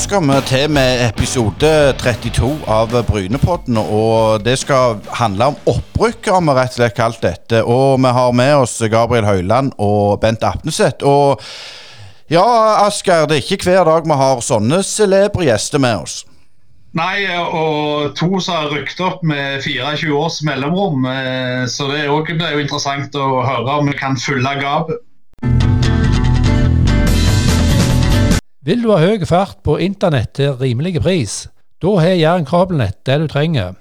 skal vi til med episode 32 av Brynepodden. Og det skal handle om opprykk, har vi rett og slett kalt dette. Og vi har med oss Gabriel Høyland og Bent Apneseth. Og ja, Asker, det er ikke hver dag vi har sånne celebre gjester med oss. Nei, og to som har rykket opp med 24 års mellomrom. eh, Så det også- er jo interessant å høre om vi kan fylle gapet. Vil du ha høy fart på internett til rimelig pris? Da har Jæren kabelnett det du trenger.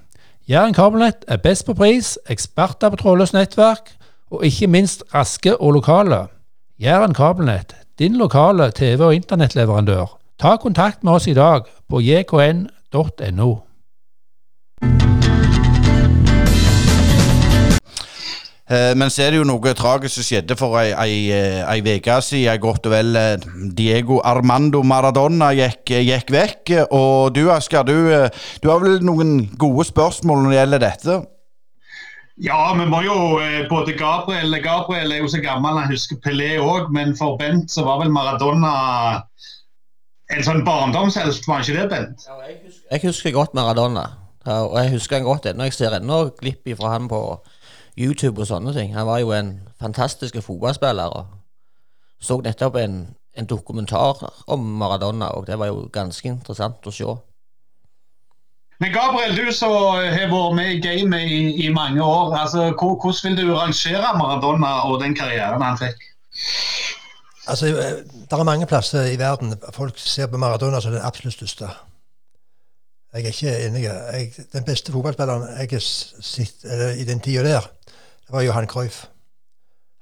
Jæren kabelnett er best på pris, eksperter på trådløst nettverk, og ikke minst raske og lokale. Jæren kabelnett, din lokale TV- og internettleverandør. Ta kontakt med oss i dag på jkn.no. Men så er det jo noe tragisk som skjedde for ei, ei, eh, uke siden. Godt og vel eh, Diego Armando Maradona gikk, gikk vekk. Og du Asker, du, eh, du har vel noen gode spørsmål når det gjelder dette? Ja, vi må jo eh, både Gabriel Gabriel er jo så gammel han husker Pelé òg, men for Bent så var vel Maradona en sånn barndomshelt, var han ikke det, Bent? Jeg husker godt Maradona. Og jeg husker han godt ennå. Jeg ser ennå glipp fra han på YouTube og sånne ting. Han var jo en fantastisk fotballspiller. og Så nettopp en, en dokumentar om Maradona, og det var jo ganske interessant å se. Men Gabriel, du som har vært med i gamet i, i mange år. altså Hvordan vil du rangere Maradona og den karrieren han fikk? Altså, Det er mange plasser i verden folk ser på Maradona som den absolutt største. Jeg er ikke enig. Jeg, den beste fotballspilleren jeg har sett i den tida der, det var Johan Cruyff.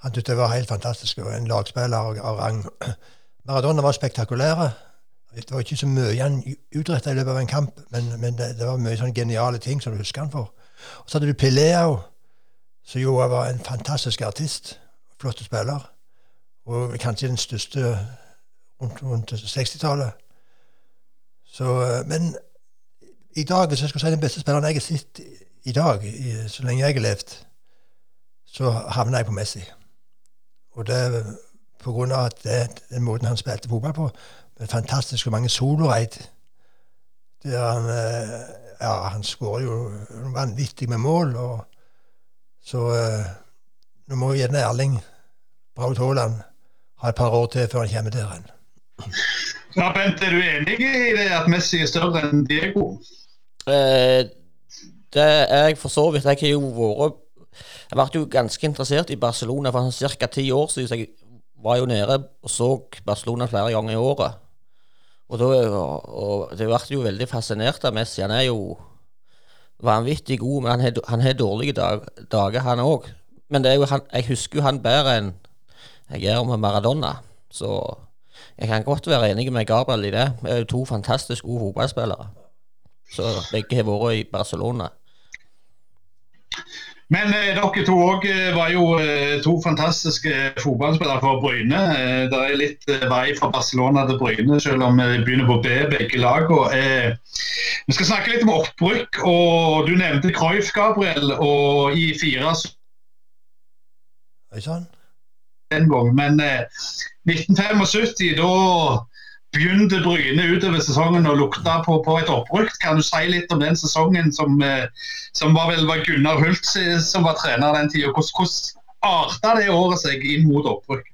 Han syntes det var helt fantastisk, og en lagspiller av rang. Maradona var spektakulære. Det var ikke så mye han utretta i løpet av en kamp, men, men det, det var mye sånne geniale ting som du husker han for. Og så hadde du Pelé som jo var en fantastisk artist. Flott spiller og kanskje den største rundt, rundt 60-tallet. Så, eh, Men i dag, hvis jeg skulle si den beste spilleren jeg har sett i dag, i, så lenge jeg har levd, så havner jeg på Messi. Og det på grunn av at det, den måten han spilte fotball på, med fantastisk mange soloreid der han eh, Ja, han skårer jo vanvittig med mål, og så eh, Nå må jo gjerne Erling Braut Haaland ha et par år til før han kommer der hen. Ja, Bent, er du enig i det at Messi er større enn Diego? Eh, det er jeg for så vidt. Jeg har jo vært Jeg ble jo ganske interessert i Barcelona for ca. ti år siden. Jeg var jo nede og så Barcelona flere ganger i året. Og, da, det ble jo veldig fascinert av Messi. Han er jo vanvittig god, men han har, dårlige dag, dager, han òg. Men jo han, jeg husker jo han bedre enn jeg gjør med Maradona. Så jeg kan godt være enig med Gabriel i det. Vi er jo to fantastisk gode fotballspillere. Så begge har vært i Barcelona. Men eh, dere to òg eh, var jo eh, to fantastiske fotballspillere for Bryne. Eh, det er litt eh, vei fra Barcelona til Bryne, selv om vi begynner på B, begge lagene. Eh, vi skal snakke litt om opprykk, og du nevnte Cruyff, Gabriel, og i fire Oi sann. Men eh, 1975, da begynte Bryne utover sesongen å lukte på, på et opprykk. Kan du si litt om den sesongen som, eh, som var vel var Gunnar Hult som var trener den tida? Hvordan, hvordan arta det året seg inn mot opprykk?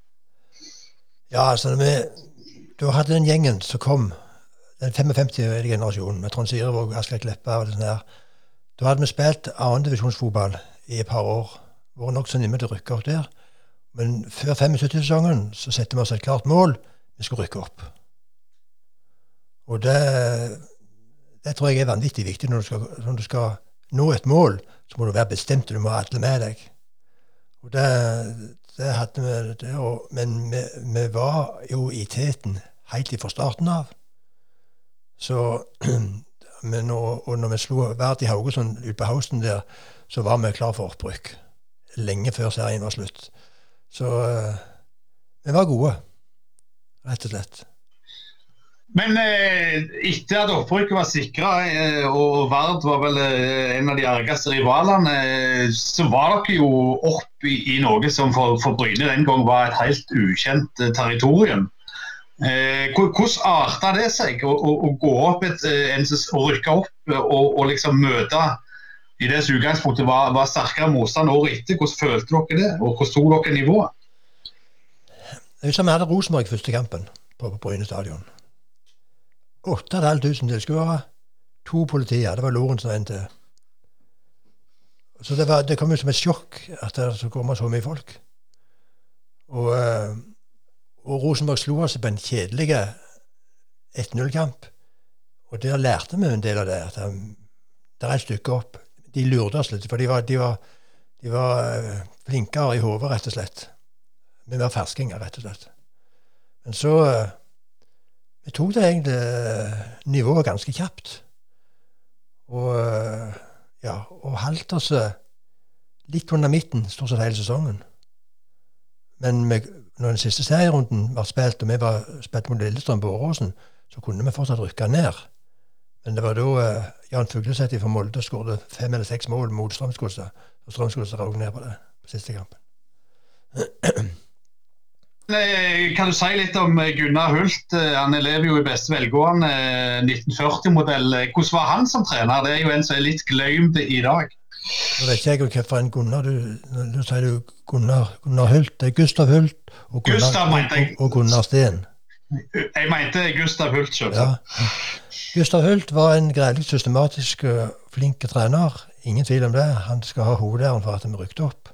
Ja, altså, vi, du hadde den gjengen som kom, den 55-generasjonen, med Trond Sirevåg, Asker Kleppa og sånn der. Da hadde vi spilt annendivisjonsfotball i et par år. Vært nokså nærme til å rykke opp der. Men før 75-sesongen så setter vi oss et klart mål. Vi skulle rykke opp. Og det, det tror jeg er vanvittig viktig når du, skal, når du skal nå et mål. Så må du være bestemt, og du må ha alle med deg. Og det, det hadde vi, det, og, men vi, vi var jo i teten helt fra starten av. Så men, og, og når vi slo Vard i Haugesund ute på Hausten der, så var vi klar for opprykk. Lenge før serien var slutt. Så eh, vi var gode, rett og slett. Men eh, etter at opprykket var sikra, eh, og Vard var vel eh, en av de argeste rivalene, eh, så var dere jo opp i, i noe som for, for Bryne den gang var et helt ukjent eh, territorium. Eh, hvordan arta det seg å, å, å gå opp et, en, å rykke opp og, og liksom møte i det som utgangspunktet var, var sterkere motstand året etter? Hvordan følte dere det, og hvordan tok dere nivået? Jeg husker vi hadde Rosenborg første kampen på, på Bryne stadion. 8500 tilskuere, to politier. Det var Lorentzen og en til. Så det, var, det kom jo som et sjokk at det kommer så mye folk. Og, eh, og Rosenborg slo oss på en kjedelig 1-0-kamp. Og der lærte vi en del av det. at um, Det er et stykke opp. De lurte oss litt, for de var, de var, de var eh, flinkere i hodet, rett og slett. Vi var ferskinger, rett og slett. Men så eh, Vi tok det egentlig eh, nivået ganske kjapt. Og eh, ja, og holdt oss eh, litt under midten stort sett hele sesongen. Men med, når den siste serierunden var spilt, og vi var spilt mot Lillestrøm på Åråsen, så kunne vi fortsatt rykke ned. Men det var da uh, Jan Fugleseth fra Molde skåret fem eller seks mål mot Strømsgodset. Og Strømsgodset røk ned på det på siste kampen. Eh, Kan du si litt om eh, Gunnar Hult? Eh, Han lever jo i beste velgående. eh, 1940-modell. Eh, Hvordan var han som trener? Det er jo en som er litt glemt i dag. Nå vet ikke jeg hvilken Gunnar du du sier du Gunnar, Gunnar Hult. Det er Gustav Hult og Gunnar, Gustav, jeg. og, og Gunnar Steen. Jeg mente Gustav Hult, Ja. Gustav Hult var en greielig systematisk flink trener. Ingen tvil om det. Han skal ha hovedæren for at vi rykte opp,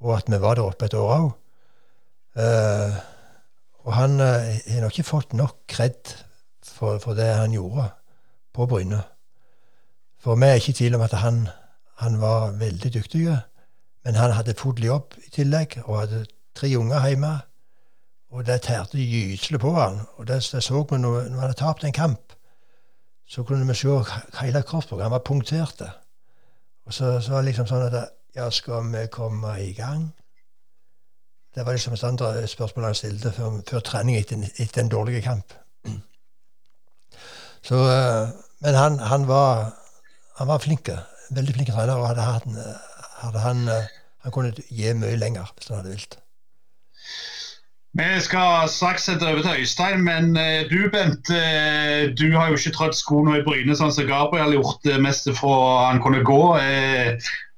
og at vi var der oppe et år òg. Og han eh, har nok ikke fått nok kred for, for det han gjorde på Bryne. For vi er ikke i tvil om at han, han var veldig dyktig, men han hadde full jobb i tillegg, og hadde tre unger hjemme. Og det tærte gyselig på han. Og det, det så vi når, når han hadde tapt en kamp så kunne vi se hele kroppen. Han var punktert. Og så, så var det liksom sånn at Ja, skal vi komme i gang? Det var liksom spørsmål han stilte før, før trening etter, etter en dårlig kamp. Så, eh, men han, han var han var flink. Veldig flink trener. Og hadde, hatt hadde han, eh, han kunne gi mye lenger hvis han hadde vilt. Vi skal straks sette over til Øystein, men eh, du Bent, eh, du har jo ikke trødd skoene i Bryne sånn som Gabriel har gjort det meste fra han kunne gå.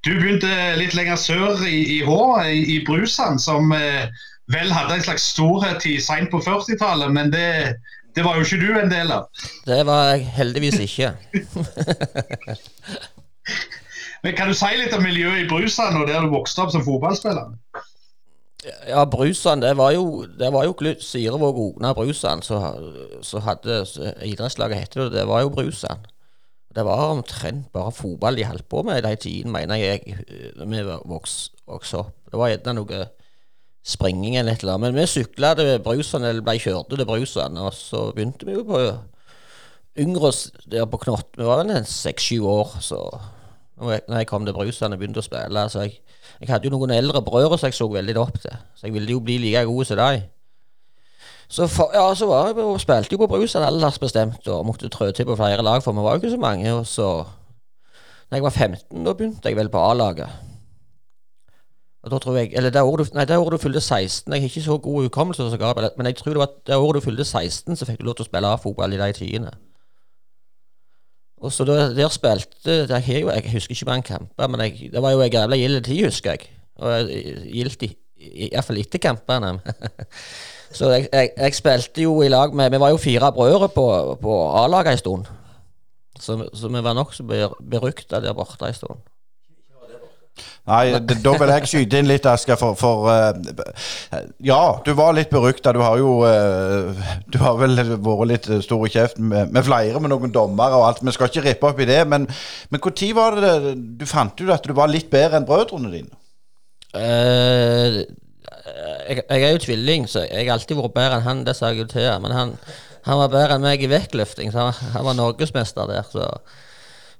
Du begynte litt lenger sør i, i Hå, i, i Brusand, som eh, vel hadde en slags storhet i seint på 40-tallet, men det, det var jo ikke du en del av. Det var jeg heldigvis ikke. Men Kan du si litt om miljøet i Brusand og der du vokste opp som fotballspiller? Ja, Brusand, det var jo Det var jo Syrevåg Ogna Brusand som hadde idrettslaget hette det. Det var jo Brusand. Det var omtrent bare fotball de holdt på med i den tiden, mener jeg, da vi vokste voks opp. Det var gjerne noe springing eller et eller annet. Men vi sykla til Brusand, eller ble kjørt til Brusand, og så begynte vi jo på yngre der på Knott. Vi var vel seks-sju år, så når jeg kom til Brusand og begynte å spille. Så jeg, jeg hadde jo noen eldre brødre som jeg så veldig opp til, så jeg ville jo bli like god som dem. Så for, ja, så var jeg, og spilte jo på Brusand aldersbestemt og måtte trø til på flere lag, for vi var jo ikke så mange. Og så, da jeg var 15, da begynte jeg vel på A-laget. Og da tror jeg, eller det året du, nei, det året du fylte 16 Jeg har ikke så god hukommelse, men jeg tror det var det året du fylte 16, så fikk du lov til å spille A-fotball i de tidene. Og så der, der spilte jeg, jo, jeg husker ikke mange kamper, men jeg, det var jo en jævla gild tid, husker jeg. Og gildt i, i, hvert fall etter kampene. så jeg, jeg, jeg spilte jo i lag med Vi var jo fire brødre på, på A-laget en stund. Så, så vi var nokså berykta der borte en stund. Nei, da vil jeg skyte inn litt, Asker, for, for uh, Ja, du var litt berykta. Du har jo uh, Du har vel vært litt stor i kjeften med, med flere, med noen dommere og alt. Vi skal ikke rippe opp i det, men men når var det du fant ut at du var litt bedre enn brødrene dine? Eh, jeg, jeg er jo tvilling, så jeg har alltid vært bedre enn han, det sa jeg jo til. Men han, han var bedre enn meg i vektløfting, så han, han var norgesmester der. så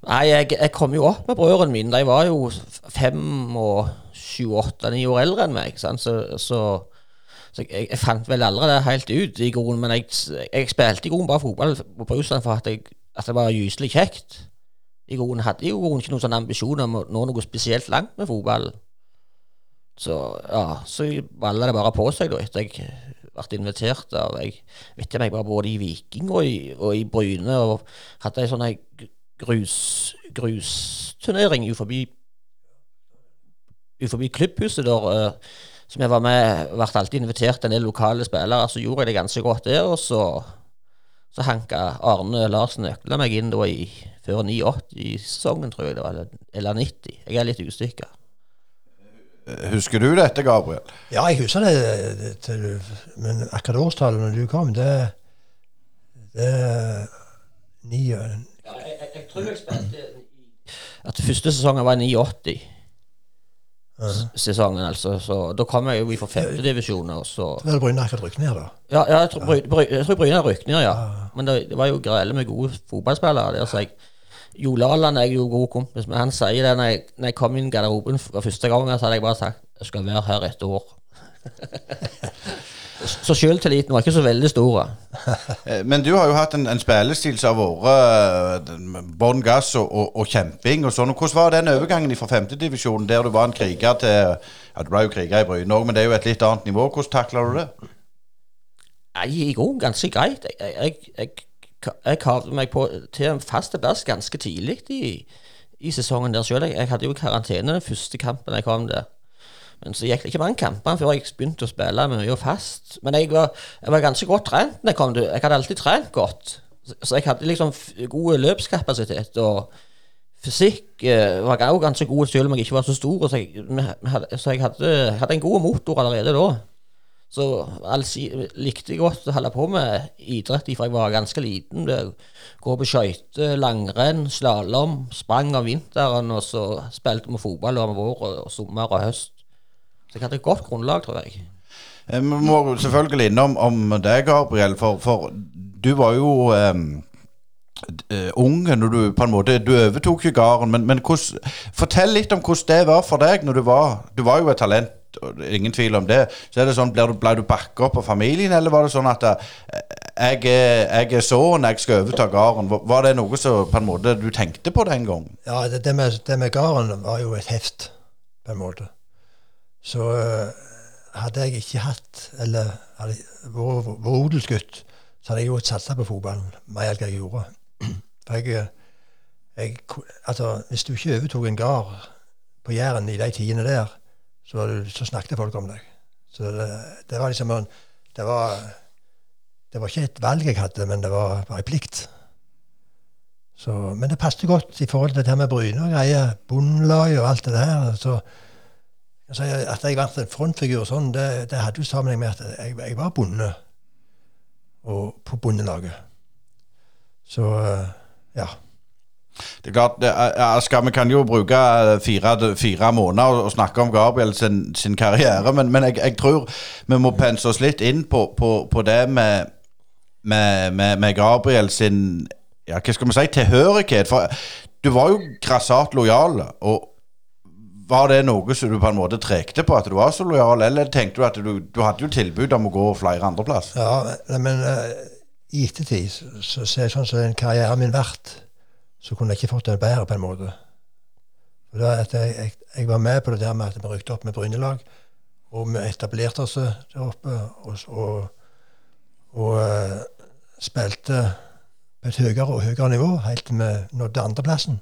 Nei, jeg, jeg, kom jo opp med brødrene mine. De var jo fem og sju, åtte, ni år eldre enn meg. Sant? Så, så, så jeg, jeg, fant vel aldri det helt ut i grunnen. Men jeg, jeg spilte i grunnen bare fotball på Brusland for at, at, det var gyselig kjekt. I grunnen hadde jeg jo ikke noen sånn ambisjon om å nå noe spesielt langt med fotballen. Så ja, så balla det bare på seg da etter jeg ble invitert av Jeg vet ikke om jeg var både i Viking og i, og i Bryne og hadde ei sånn grus, grusturnering ut forbi ut forbi klubbhuset der. Uh, som jeg var med, ble alltid invitert en del lokale spillere. Så gjorde jeg det ganske godt der. Og så, så hanka Arne Larsen nøkla meg inn da i før 89-sesongen, tror jeg det var. Eller 90. Jeg er litt usikker. Husker du dette, Gabriel? Ja, jeg husker det, det til, men akkurat årstallet når du kom, det Det ni, Ja, jeg, jeg, jeg tror jeg spilte At første sesongen var i 89. s- Sesongen, altså. Så da kom jeg jo fra femtedivisjon, Vel, Bryne akkurat rykket ned, da. Ja, ja jeg tror Bry- Bry- tror Bryne rykket ned, ja. Men det, det var jo grelle med gode fotballspillere der, så jeg Jo Laland er jo god kompis men Han sier det når jeg, når jeg kom inn i garderoben for første gang, så hadde jeg bare sagt jeg skal være her et år. så sjøltilliten var ikke så veldig stor. Eh, Men du har jo hatt en, en spillestil som har vært uh, bånn gass og, og, og kjemping og sånn. Hvordan var den overgangen fra femtedivisjonen, der du var en kriger til Ja, du ble jo kriger i Bryne òg, men det er jo et litt annet nivå. Hvordan takla du det? Nei, i grunnen ganske greit. Jeg, jeg, jeg, jeg kavde meg på til en fast plass ganske tidlig i, i sesongen der sjøl. Jeg, jeg hadde jo karantene den første kampen jeg kom der. Men så gikk det ikke mange kamper før jeg begynte å spille mye fast. Men jeg var, jeg var ganske godt trent når jeg kom der Jeg hadde alltid trent godt. Så, jeg hadde liksom god løpskapasitet. Og fysikk eh, var også ganske god selv om jeg ikke var så stor. Så jeg, så jeg hadde, hadde en god motor allerede da. Så altså, likte jeg godt å holde på med idrett fra jeg var ganske liten. Gå på skøyter, langrenn, slalåm. Sprang om vinteren, og så spilte vi fotball om vår og, sommer og høst. Så jeg hadde et godt grunnlag, tror jeg. Eh, Vi må selvfølgelig innom om deg, Gabriel, for, for du var jo um, ung når du på en måte Du overtok jo gården, men, men hos, fortell litt om hvordan det var for deg når du var Du var jo et talent, ingen tvil om det. Så er det sånn, Ble du, ble du bakka opp av familien, eller var det sånn at eh, jeg, er- jeg er sønn, jeg skal overta gården? Var- det noe som på en måte du tenkte på den gangen? Ja, det, det, med, det med gården var jo et heft, på en måte. Så øh, hadde jeg ikke hatt, eller hadde vært odelsgutt, så hadde jeg jo satsa på fotballen mer enn jeg gjorde. For jeg, øh, jeg Altså, hvis du ikke overtok en gard på Jæren i de tidene der, så, du, så snakket folk om deg. Så det, det var liksom en det var, det var ikke et valg jeg hadde, men det var bare en plikt. Så, men det passet godt i forhold til det her med Bryne og greier. Bondelag og alt det der. Så, så jeg- at jeg ble en frontfigur sånn, det, det hadde jo sammenheng med at jeg, jeg var bonde og på bondelaget. Så ja. Det er klart, det Vi kan jo bruke eh, fire, fire måneder og, snakke om Gabriel sin, sin karriere, men, men jeg, jeg tror vi må pense oss litt inn på, på, på det med, med, med, med Gabriel sin ja, hva skal vi si, tilhørighet. For du var jo grassat lojal. og Var det noe som du på en måte trekte på, at du var så lojal, eller tenkte du at du, du hadde jo tilbud om å gå flere andre plass? ja men, øh, i ettertid så, så ser jeg sånn som den karrieren min vært, så kunne jeg ikke fått det bedre, på en måte. For da at jeg, jeg, jeg var med på det der med at vi rykte opp med Brynelag, og vi etablerte oss der oppe og, og, og uh, spilte på et høyere og høyere nivå helt til vi nådde andreplassen.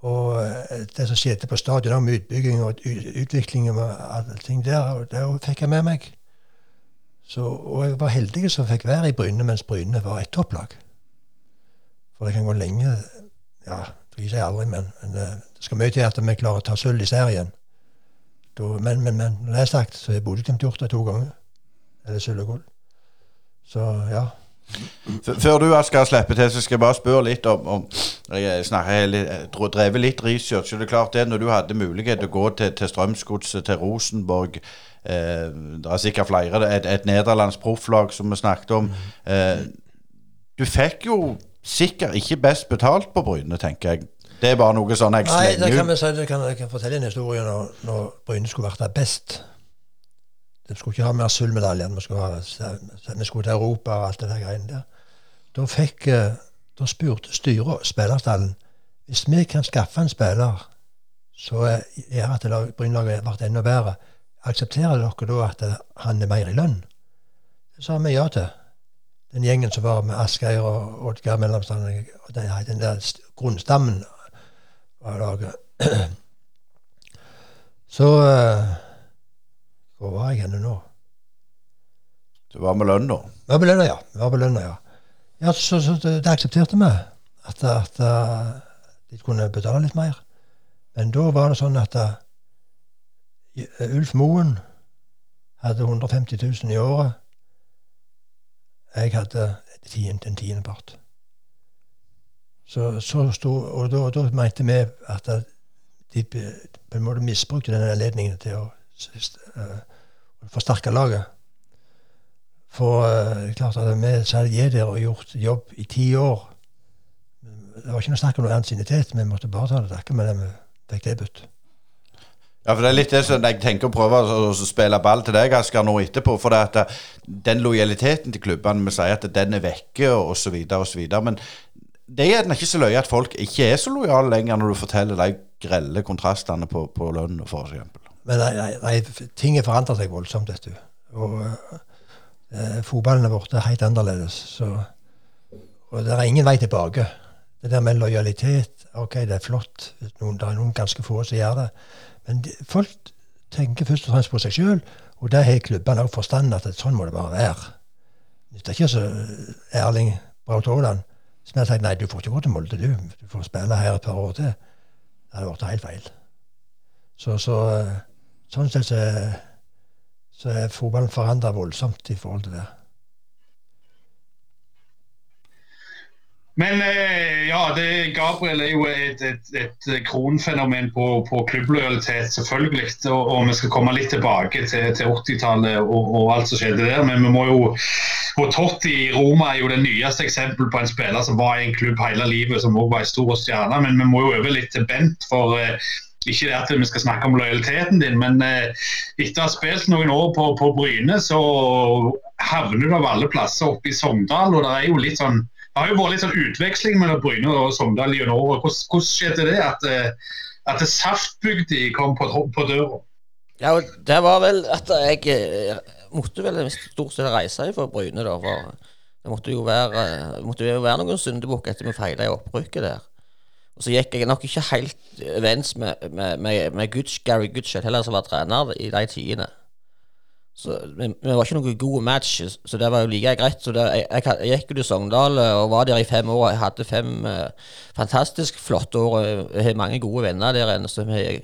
Og øh, det som skjedde på stadion om utbygging og utvikling og alle ting der, det fikk jeg med meg. Så, og jeg var heldig som fikk være i Bryne mens Bryne var et topplag. For det kan gå lenge Ja, det sier aldri, men, men eh, det skal mye til at vi klarer å ta sølv i serien. Da, men, men, men når det er sagt, så har Bodø-Glimt gjort det to ganger. Eller sølv og gull. Så ja. Før du skal slippe til, så skal jeg bare spørre litt om, om Jeg snakker jeg drevet litt research. og det er klart det Når du hadde mulighet til å gå til, til Strømsgodset, til Rosenborg eh, Det er sikkert flere. Et, et nederlandsk profflag som vi snakket om. Eh, du fikk jo sikkert ikke best betalt på Bryne, tenker jeg. Det er bare noe sånn jeg Nei, det kan vi si, det kan, jeg kan fortelle en historie når, når Bryne skulle vært der best. De skulle ikke ha mer sølvmedaljer. Vi skulle, ha, vi skulle til Europa og alt det der greiene der. Da fikk eh, Da spurte styret spillerstallen hvis vi kan skaffe en spiller så gjør at Brynelaget ble enda bedre, aksepterer dere da at han er mer i lønn? Det sa vi ja til. Den gjengen som var med Asgeir og Oddgeir Mellomstrand. og Den, den der grunnstammen var laget. Så eh, Hvor var jeg henne nå? Du var med lønn, da. Vi var på lønna, ja. Var på lønna, ja. ja så, så det, det aksepterte vi. At, at eh, de kunne betale litt mer. Men da var det sånn at uh, Ulf Moen hadde 150 000 i året. Jeg hadde en tiendepart. Så, så stod, og da, da mente vi at eh, de på en måte misbrukte den anledningen til å eh, forsterke laget. For uh, klart at vi satt der og gjort jobb i ti år Det var ikke noe snakk om noe ansiennitet. Vi måtte bare ta det takke med det vi fikk tilbudt. Ja, for det er litt det som jeg tenker å prøve å spille ball til deg, Asker, nå etterpå. For det at eh, den lojaliteten til klubbene, vi sier at den er vekke, så videre. Men det er gjerne ikke så løye at folk ikke er så lojale lenger når du forteller de grelle kontrastene på, på for eksempel. Men nei, nei, nei, ting har forandret seg voldsomt, vet du. Og eh, fotballen er blitt helt annerledes. Så, og det er ingen vei tilbake. Det der med lojalitet, ok, det er flott. Noen, det er noen ganske få som gjør det. Men de, folk tenker først og fremst på seg sjøl, og der har klubbene òg forstand at sånn må det bare være. Det er ikke så Erling Braut Haaland som har sagt nei, du får ikke gå til Molde, du. Du får spille her et par år til. Det hadde blitt helt feil. Så, så eh, sånn sett så, så er fotballen forandra voldsomt i forhold til det. Men eh, ja, det, Gabriel er jo et, et, et kronfenomen på, på klubblojalitet, selvfølgelig. Og, og vi skal komme litt tilbake til, til 80-tallet og, og alt som skjedde der. Men vi må jo og Totti i Roma er jo det nyeste eksempelet på en spiller som var i en klubb hele livet, som også var en stor stjerne. Men vi må jo over litt til Bent. for eh, ikke det at vi skal snakke om lojaliteten din, men eh, etter å ha spilt noen år på, på Bryne, så havner du av alle plasser oppe i Sogndal. og det er jo litt sånn har jo vært litt sånn utveksling mellom Bryne og Sogndal gjennom året. Hvordan, hvordan skjedde det at, eh, at det Saftbygdi kom på, på døra? Ja, det var vel at jeg eh, måtte vel stort sett reise fra Bryne, da. For det måtte jo være, måtte jo være noen syndebukk etter vi feila i opprykket der. Og så gikk jeg nok ikke helt overens med, med, med, med Gutsch, Gary Goodshett heller, som var trener i de tidene. Så vi, vi var ikke noen gode match, så det var jo like greit. Så det, jeg, jeg, jeg gikk jo til Sogndal eh, og var der i fem år. Jeg hadde fem eh, fantastisk flotte år. Jeg har mange gode venner der inne som jeg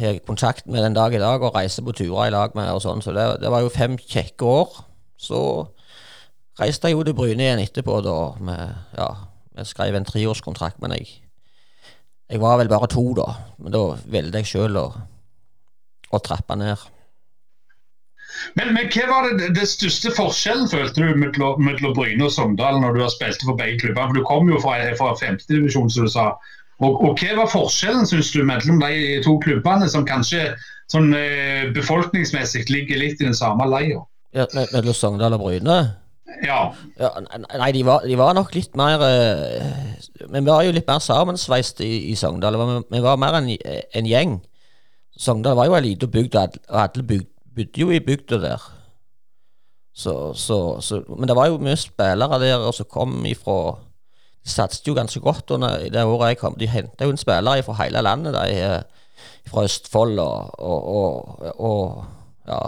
har kontakt med den dag i dag og reiser på turer i lag med. og sånn, Så det, det var jo fem kjekke år. Så reiste jeg jo til Bryne igjen etterpå, da. Med, ja, jeg skrev en treårskontrakt, men jeg, jeg var vel bare to, da. Men da valgte jeg sjøl å, trappe ned. Men, men hva var det, det største forskjellen følte du mellom mellom Bryne og Sogndal når du har spilt for begge klubbene? For Du kom jo fra, fra femtedivisjon, som du sa. Og, og Hva var forskjellen synes du, mellom de to klubbene, som kanskje sånn eh, befolkningsmessig ligger litt i den samme leia? Ja, me- Mellom Sogndal og Bryne? Ja. Ja, nei, de var, de var nok litt mer eh, Vi var jo litt mer sammensveist i, i Sogndal. Vi var mer en, en gjeng. Sogndal var jo ei lita bygd, og alle bygd, bodde jo i bygda der. Så, så, så, men det var jo mye spillere der som kom ifra De satset jo ganske godt under det året jeg kom. De henta jo en spillere fra hele landet. De, eh, fra Østfold og, og, og, og ja,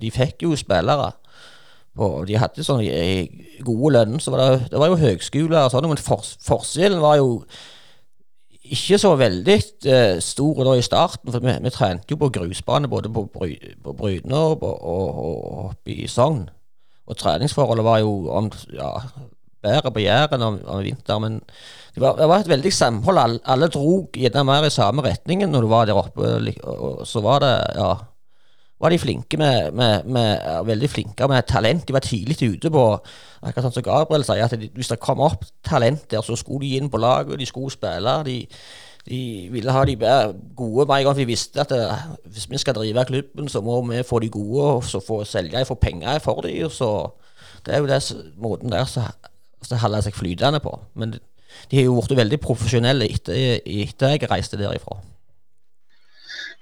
de fikk jo spillere. Og de hadde sånn eh, gode lønner, så var det, det var jo høgskoler og sånn, men for, forskjellen var jo ikke så veldig eh, stor da i starten, for vi, vi trente jo på grusbane både på, Bry, på Bryne og oppe i Sogn. Og treningsforholdet var jo om, ja, bedre på Jæren om, om vinteren, men det var, det var et veldig samhold. Alle, alle dro gjerne mer i samme retningen når du var der oppe, Og, og, og så var det, ja var de flinke med, med, med veldig flinke med talent. De var tidlig ute på akkurat sånn som Gabriel sier, at de, hvis det kom opp talent der, så skulle de inn på laget, de skulle spille. De, de ville ha de gode med gang, de visste at det, hvis vi skal drive klubben, så må vi få de gode, og så få selge få penger for dem. Så det er jo det måten der som holder seg flytende på. Men de, de har jo blitt veldig profesjonelle etter, etter jeg reiste derifra.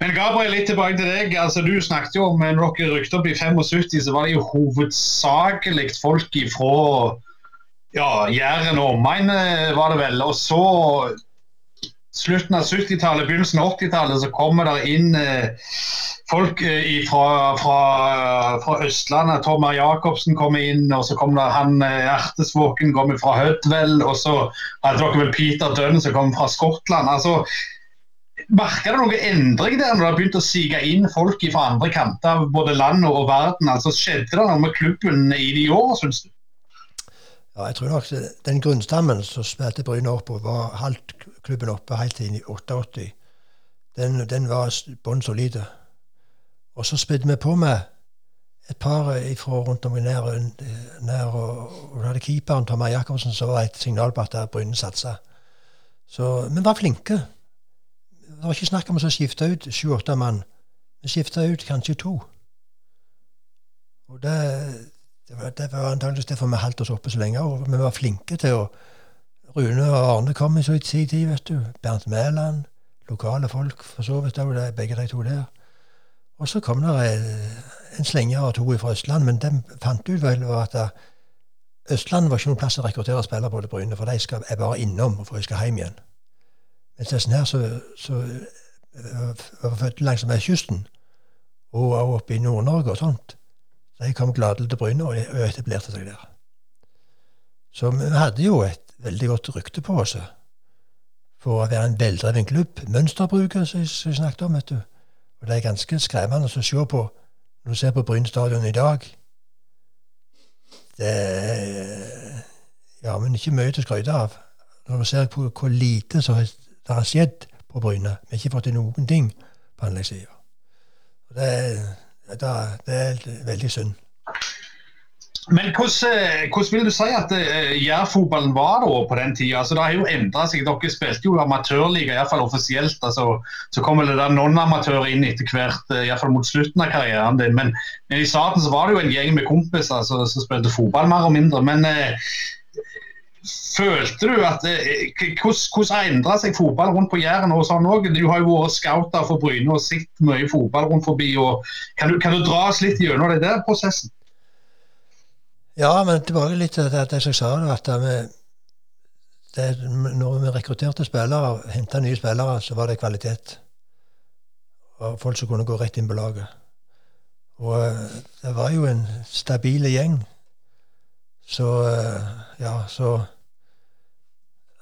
Men Gabriel, litt tilbake til deg. altså Du snakket jo om når dere rykte opp i 75, så var det jo hovedsakelig folk ifra ja, Jæren og omegn, var det vel. Og så slutten av 70-tallet, begynnelsen av 80-tallet, så kommer det inn eh, folk eh, fra, fra, Østlandet. Tommer Jacobsen kommer inn, og så kommer det han eh, Ertesvåken kommer fra Hødvel. Og så hadde dere vel Peter Dunn som kommer fra Skottland. altså Merka det noen endring der når det har begynt å sige inn folk fra andre kanter av både land og verden? altså Skjedde det noe med klubben i de årene, syns du? Ja, jeg tror nok Den grunnstammen som spilte Bryne opp på, var halvt klubben oppe helt inn i 88. Den, den var bånn solid. Og så spydde vi på med et par ifra rundt om nær, nær og, og hadde keeperen Tommy Jacobsen som var et signal på at Bryne satsa. Så vi var flinke. Det var ikke snakk om å skifte ut sju-åtte mann. Vi skifta ut kanskje to. Og det, det var, det var antakeligvis derfor vi holdt oss oppe så lenge. Og vi var flinke til å Rune og Arne kom i sin tid, vet du. Bernt Mæland. Lokale folk, for så vidt òg, begge de to der. Og så kom det en slenger og to fra Østland, men de fant ut vel at Østland var ikke noen plass å rekruttere spillere på til Bryne, for de skal, er bare innom for de skal hjem igjen. Mens disse her så, så var født langs med kysten, og oppe i Nord-Norge og sånt, de kom gladelig til Bryne og etablerte seg der. Så vi hadde jo et veldig godt rykte på oss for å være en veldreven klubb. Mønsterbruket, som vi snakket om. vet du. Og Det er ganske skremmende å se på når du ser på Bryn stadion i dag. Det er ja, men ikke mye til å skryte av. Når du ser på hvor lite som det har skjedd på Bryne. Vi har ikke fått til noen ting på anleggssida. Det, det, det er veldig synd. Men hvordan, eh, hvordan, vil du si at uh, Jærfotballen var da på den tida? Altså, det har jo endra seg. Dere spilte jo amatørliga, iallfall offisielt. Altså, så kom det non-amatører inn etter hvert, uh, iallfall mot slutten av karrieren din. Men, men, i starten så var det jo en gjeng med kompiser altså, som spilte fotball mer og mindre. Men uh, følte du at Hvordan endra seg fotball rundt på Jæren? og sånn også? Du har jo vært scouter for Bryne og sett mye fotball rundt forbi. og Kan du, kan du dra oss litt gjennom den der prosessen? Ja, men tilbake litt til det, jeg sa. at vi, det, Når vi rekrutterte spillere, henta nye spillere, så var det kvalitet. Og folk som kunne gå rett inn på laget. Og eh, det var jo en stabil gjeng. Så eh, ja, så Det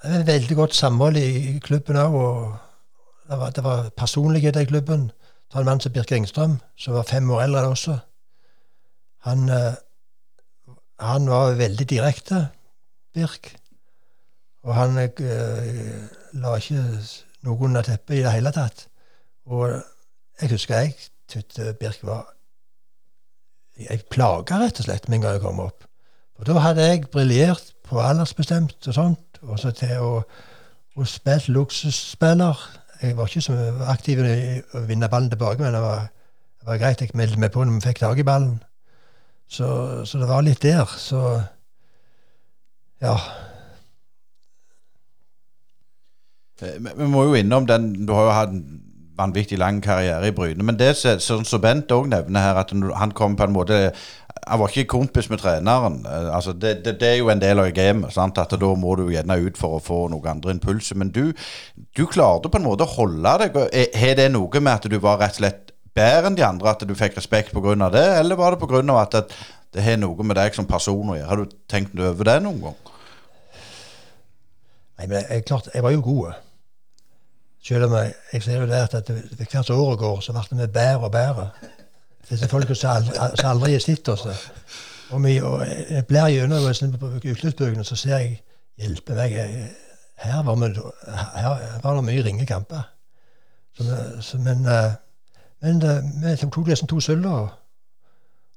veldig godt samhold i, klubben òg. Det var, det var personlighet i klubben. Ta en mann som Birk Engstrøm, som var fem år eldre enn også. Han eh, han var veldig direkte, Birk. Og han eh, la ikke noe under teppet i det hele tatt. Og jeg husker jeg syntes Birk var Jeg plaga rett og slett, med en gang jeg kom opp. Og da hadde jeg briljert på aldersbestemt og sånt, og så til å, å spille luksusspiller. Jeg var ikke så aktiv i å vinne ballen tilbake, men det var, det var greit. Jeg meldte meg på når vi fikk tak i ballen. Så, så, det var litt der. Så ja. Eh, vi må jo innom den Du har jo hatt vanvittig lang karriere i Bryne. Men det sånn som Bent òg nevner her, at han kom på en måte Han var ikke kompis med treneren. Eh, altså det, det, det er jo en del av gamet. At da må du gjerne ut for å få noen andre impulser. Men du, du klarte på en måte å holde deg. Har det noe med at du var rett og slett bedre enn de andre at du fikk respekt pga. det, eller var det pga. at det, det har noe med deg som person å gjøre? Har du tenkt over det noen gang? Nei, men klart, jeg var jo god. Selv om jeg, jeg ser jo det at det, hvert år går, så blir vi bedre og bedre. Disse folka som aldri, aldri har sett oss. Og, vi, og jeg blir gjennom utløpsbøkene, så ser jeg Hjelpe meg. Her var, vi, her var det mye ringe kamper. Så, så, men men vi tok nesten to sølv.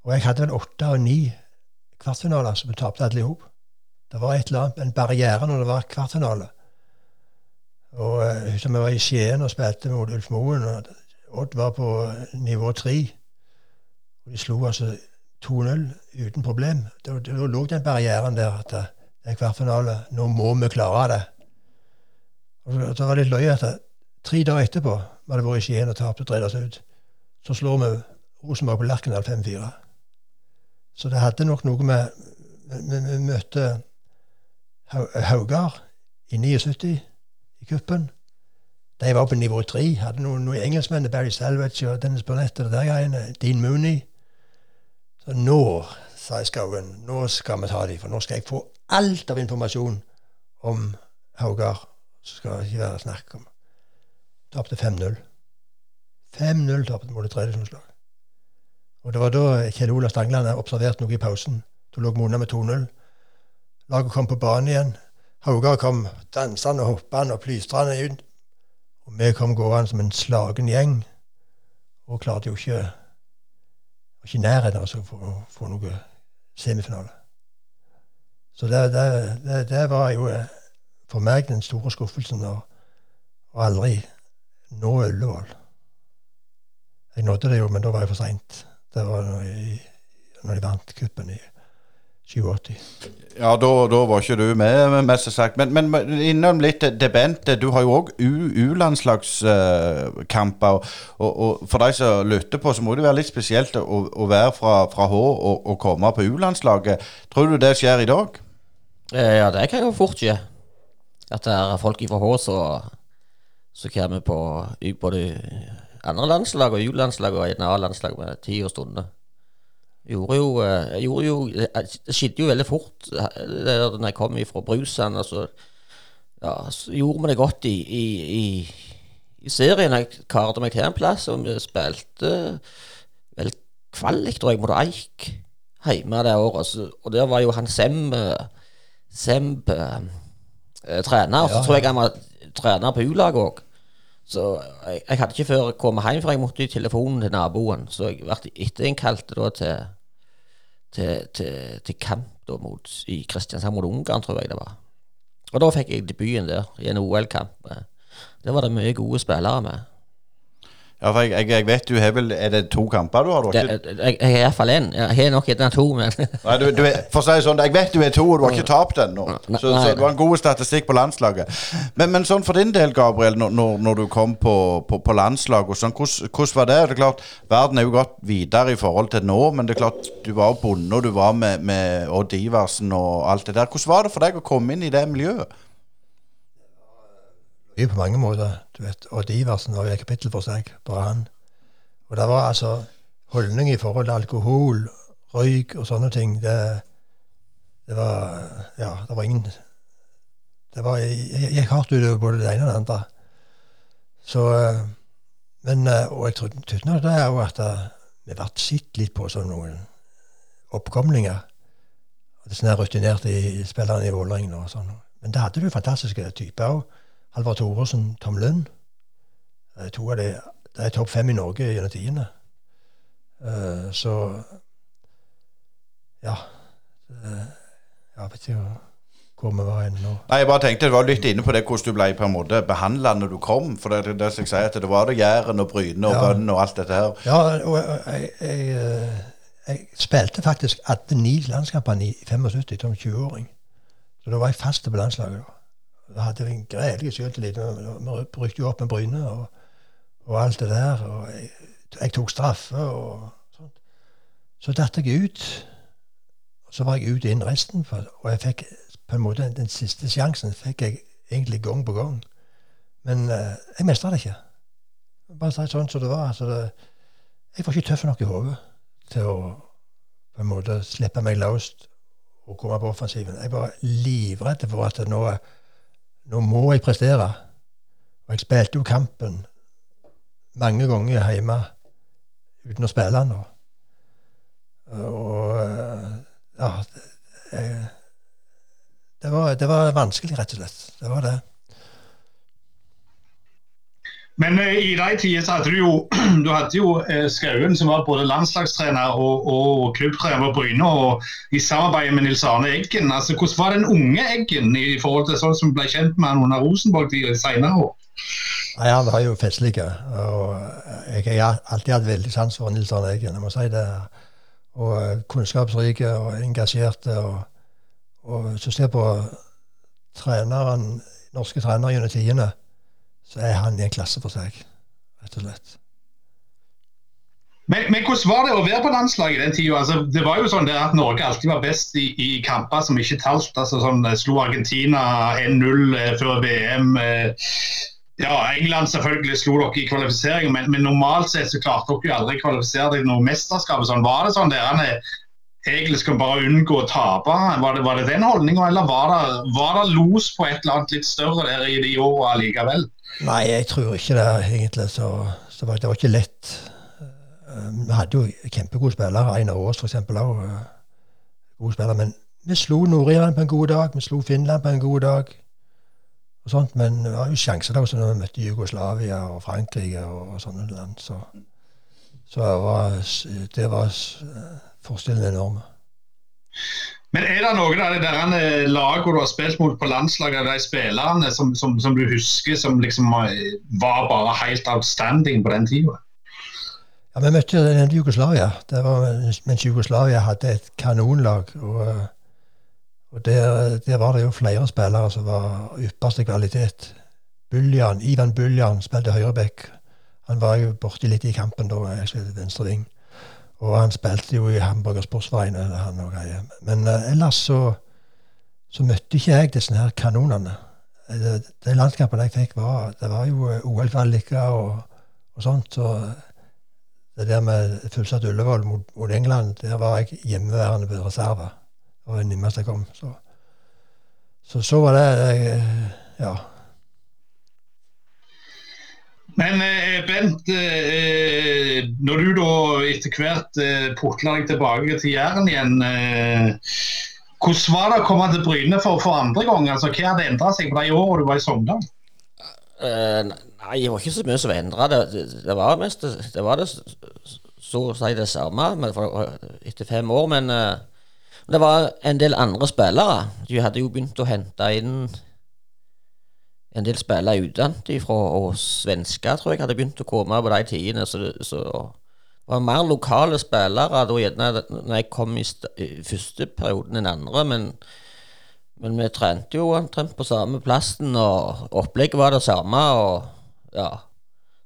Og jeg hadde vel åtte og ni kvartfinaler, så vi tapte alle i hop. Det var et eller annet, en barriere når det var kvartfinale. Og jeg husker vi var i Skien og spilte mot Ulf Moen. og Odd var på nivå tre. De slo altså 2-0 uten problem. Da, lå den barrieren der at det er kvartfinale. Nå må vi klare det. Og så var det litt løye at tre dager etterpå Vi hadde vært i Skien og tapt og dreid oss ut. Så slår vi Rosenborg på Lerkendal 5-4. Så det hadde nok noe med Vi, møtte Hau- Haugar i 79 i cupen. De var på nivå tre. Hadde noen, noen engelskmenn, Barry Salvage og Dennis Burnett og de greiene. Dean Mooney. Så nå, sa jeg Skauen, nå skal vi ta dem, for nå skal jeg få alt av informasjon om Haugar. Så skal det ikke være snakk om. Tapte 5-0. 5-0 tapte mot et tredjevisjonslag. Og det var da Kjell Olav Stangland observerte noe i pausen. Da lå Mona med 2-0. Laget kom på banen igjen. Haugar kom dansende og hoppende og plystrende ut. Og vi kom gående som en slagen gjeng. Og klarte jo ikke var ikke i nærheten av å få, noe semifinale. Så det, det, det, det var jo eh, for meg den store skuffelsen å aldri nå Ullevål. Jeg nådde det jo, men da var jeg for seint. Det var når, når de vant cupen i 87. Ja, da, da var ikke du med, mest sagt. Men, men innom litt det Bente, du har jo òg U-landslagskamper. Og, og, og for de som lytter på, så må det være litt spesielt å, å være fra, fra H og, og komme på U-landslaget. Tror du det skjer i dag? Eh, Ja, det kan jo fort skje. At det er folk fra H som som kommer på i både andre landslag og U-landslag og A-landslag med tid og stunder. Gjorde jo, eh, gjorde jo Det skjedde jo veldig fort da det når jeg kom fra Brusand. Altså, ja, så gjorde vi det godt i, i, i, i serien. Jeg karte meg til en plass, og vi spilte vel kvalik, tror jeg, mot Eik hjemme det året. Så, og der var jo han Sem eh, eh, eh, trener. Så Ja, tror jeg han var trener på U-laget òg. Så jeg, jeg hadde ikke før kommet hjem, for jeg måtte i telefonen til naboen. Så jeg ble etterinnkalt da til, til, til, til kamp da mot, i Kristiansand mot Ungarn, tror jeg det var. Og da fikk jeg debuten der, i en OL-kamp. Det var det mye gode spillere med. Ja, for jeg, jeg, jeg vet du har vel Er det to kamper du har? Du har Det, ikke, jeg, jeg har iallfall én. Jeg har nok gjerne to, men nei, du, du er, for å si det sånn, jeg vet du er to, og du har ikke tapt ennå. Så, så du har en god statistikk på landslaget. Men, men sånn for din del, Gabriel, når, når du kom på, på, på landslaget, sånn, hvordan, hvordan var det? Det er klart, Verden er jo gått videre i forhold til nå, men det er klart, du var bonde, og du var med, med Odd Iversen og alt det der. Hvordan var det for deg å komme inn i det miljøet? Mye på mange måter. du vet. Odd Iversen var jo et kapittel for seg, bare han. Og det var altså holdning i forhold til alkohol, røyk og sånne ting. Det, det var Ja, det var ingen det var, Jeg gikk hardt utover både det ene og det andre. Så eh, Men eh, Og jeg trodde nok det er jo at eh, vi ble sett litt på som noen oppkomlinger. Her rutinerte spillerne i Vålerenga og sånn. Men det hadde du fantastiske typer òg. Halvard Thoresen, Tom Lund. Eh, To av de, det er topp fem i Norge gjennom tidene. Uh, så Ja. Uh, Jeg vet ikke hvor vi var hen nå. Nei, jeg bare tenkte, Du var litt inne på det hvordan du ble på en måte behandla når du kom. For det, det, jeg sier, at det var det Jæren og Bryne og Ja. Bønn og alt dette her. Ja, og jeg, jeg, jeg spilte faktisk 18-9 landskampene i 75 som 20-åring. Så da var jeg fast på landslaget. Da hadde en gredelig selvtillit. Vi brukte jo opp med brynet og, og alt det der. Og jeg, jeg tok straffe og sånt. Så datt jeg ut. Og så var jeg ut innen resten. For, og jeg fikk på en måte den siste sjansen fikk jeg egentlig gang på gang. Men eh, jeg mestra det ikke. Bare si sånn som det var. Altså det, jeg var ikke tøff nok i hodet til å på en måte slippe meg løs og komme på offensiven. Jeg var livredd for at nå, nå må jeg prestere. Og jeg spilte jo kampen mange ganger hjemme uten å spille den. Og, og ja det, det, var, det var vanskelig, rett og slett. Det var det. Men eh, i de tider så hadde du jo, du hadde jo eh, Skauen, som var både landslagstrener og, og klubbtrener på Bryne, og i samarbeid med Nils Arne Eggen. Altså, hvordan var den unge Eggen i forhold til sånn som ble kjent med han under Rosenborg senere år? Nei, Han var jo festlig. Og jeg har alltid hatt veldig sans for Nils Arne Eggen. Jeg må si det. Og kunnskapsrike og engasjerte. Og, og du ser på treneren, norske trenere gjennom tidene, så er han i en klasse for seg. rett og slett. Men, men, hvordan var det å være på landslaget den tida? Altså, det var jo sånn at Norge alltid var best i, i kamper som ikke talt. Altså, sånn, slo Argentina 1-0 eh, før VM. Eh, ja, England selvfølgelig slo dere i kvalifisering, men, men, normalt sett så klarte dere jo aldri å kvalifisere dere noe mesterskap. Sånn. Var det sånn dere egentlig skulle bare unngå å tape? Var det, var det den holdninga, eller var det, var det, los på et eller annet litt større der i de åra likevel? Nei, jeg tror ikke det, egentlig. Så, så var, det var ikke lett. Eh, vi hadde jo kjempegode spillere. Einar Aas f.eks. òg. Eh, gode. Men vi slo Nord-Irland på en god dag, vi slo Finland på en god dag. og sånt, Men det var jo sjanser også når vi møtte Jugoslavia og Frankrike og, og sånne land. Så, så det var, det var eh, forskjellen enorm. Men er det noen av de der lagene du har spilt mot på landslaget, de spillerne som, som, som, du husker som liksom var bare helt outstanding på den tida? Ja, Vi møtte Jugoslavia. Det var mens Jugoslavia hadde et kanonlag. og, og der, der, var det jo flere spillere som var ypperste kvalitet. Buljan, Ivan Buljan spilte høyreback. Han var jo borti litt i kampen da, jeg spilte venstre. Og han spilte jo i Hamburger Sportsverein. han og greier. Men uh, ellers så, så møtte ikke jeg disse her kanonene. De, de landskampene jeg fikk, var, det var jo eh, OL-kvaliker og, og sånt. Og det der med fullsatt Ullevål mot, mot, England, der var jeg hjemmeværende på reserve. Det var det nærmeste jeg kom. Så, så, så var det Ja. Men eh, Bent, eh, når du da etter hvert eh, deg tilbake til Jæren igjen, eh, hvordan var det å komme til Bryne for, for andre gang? Altså, hva hadde endra seg på de årene du var i Sogndal? Uh, Nei, det var ikke så mye som endra. Det, det var mest det, var det så å si det samme etter fem år, men uh, det var en del andre spillere. De hadde jo begynt å hente inn en del spillere utdannet fra og svensker, tror jeg hadde begynt å komme på de tidene. Så, så det var mer lokale spillere da gjerne når jeg kom i, i første perioden enn andre. men men vi trente jo omtrent på samme plassen, og opplegget var det samme. og ja.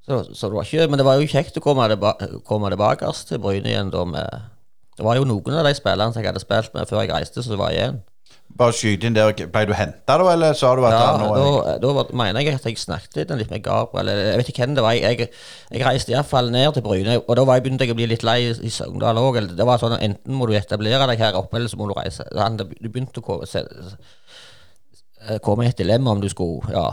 Så, så, det var ikke, men det var jo kjekt å komme, tilba komme tilbake til Bryne igjen. da med, Det var jo noen av de spillerne som jeg hadde spilt med før jeg reiste, som var igjen. Bare skyte inn der, Ble du henta da, eller sa du at ja, da, da var, mener jeg at jeg snakket litt med Gabriel. Jeg vet ikke hvem det var. Jeg, jeg, reiste iallfall ned til Bryne, og da var jeg begynte jeg å bli litt lei i Sogndal òg. Det var sånn enten må du etablere deg her oppe, eller så må du reise. Du begynte å komme, komme i et dilemma om du skulle Ja.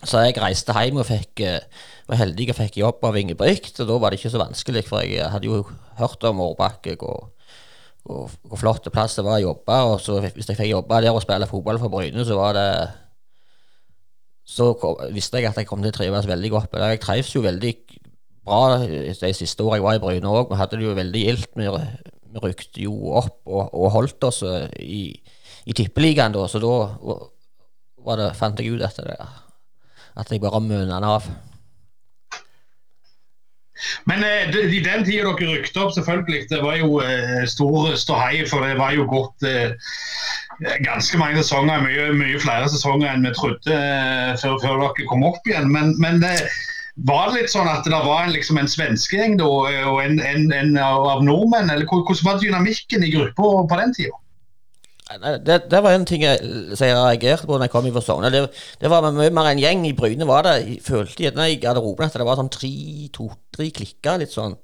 Så jeg reiste hjem og fikk, eh, var heldig og fikk jobb av Ingebrigt. Og da var det ikke så vanskelig, for jeg hadde jo hørt om Årbakke og hvor, hvor flott plass det var å jobbe. Og så hvis jeg fikk jobbe der og spille fotball for Bryne, så var det Så kom, visste jeg at jeg kom til å trives veldig godt det. Jeg trives jo veldig bra de siste årene jeg var i Bryne òg. Vi hadde det jo veldig gildt. Vi, vi rykte jo opp og, og holdt oss eh, i, i Tippeligaen da, så da var det, fant jeg ut etter det at jeg bare møna av. Men eh, i den tida dere rykte opp, selvfølgelig, det var jo eh, stor ståhei. For det var jo gått eh, ganske mange sesonger, mye, mye, flere sesonger enn vi trodde eh, før, før, dere kom opp igjen. Men, men var det litt sånn at det var en, liksom en svenskegjeng og en, en, en, av nordmenn? eller Hvordan var dynamikken i gruppa på den tida? Det, det, var en ting jeg, jeg reagerte på når jeg kom i Sogndal. Det, det, var mye mer en gjeng. I Bryne var det Jeg følte gjerne i garderoben at det var sånn tre, to-tre klikker. litt sånn.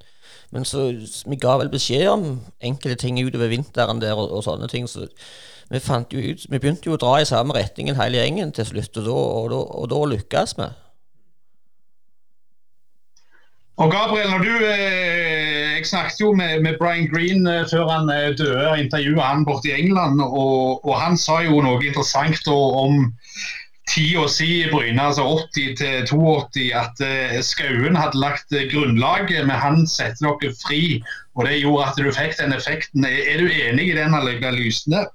Men så vi ga vel beskjed om enkelte ting utover vinteren der og, og sånne ting. Så vi ut Vi begynte jo å dra i samme retningen hele gjengen til slutt, og da, og da, og da lykkes vi. Og Gabriel, når du eh, Jeg snakket jo med, med Brian Green eh, før han eh, døde, og intervjuet han borte i England. Og, og, han sa jo noe interessant om tida si i Bryne, altså 80 til 82, at uh, Skauen hadde lagt grunnlaget, men han setter dere fri. Og det gjorde at du fikk den effekten. Er, er du enig i den analysen der?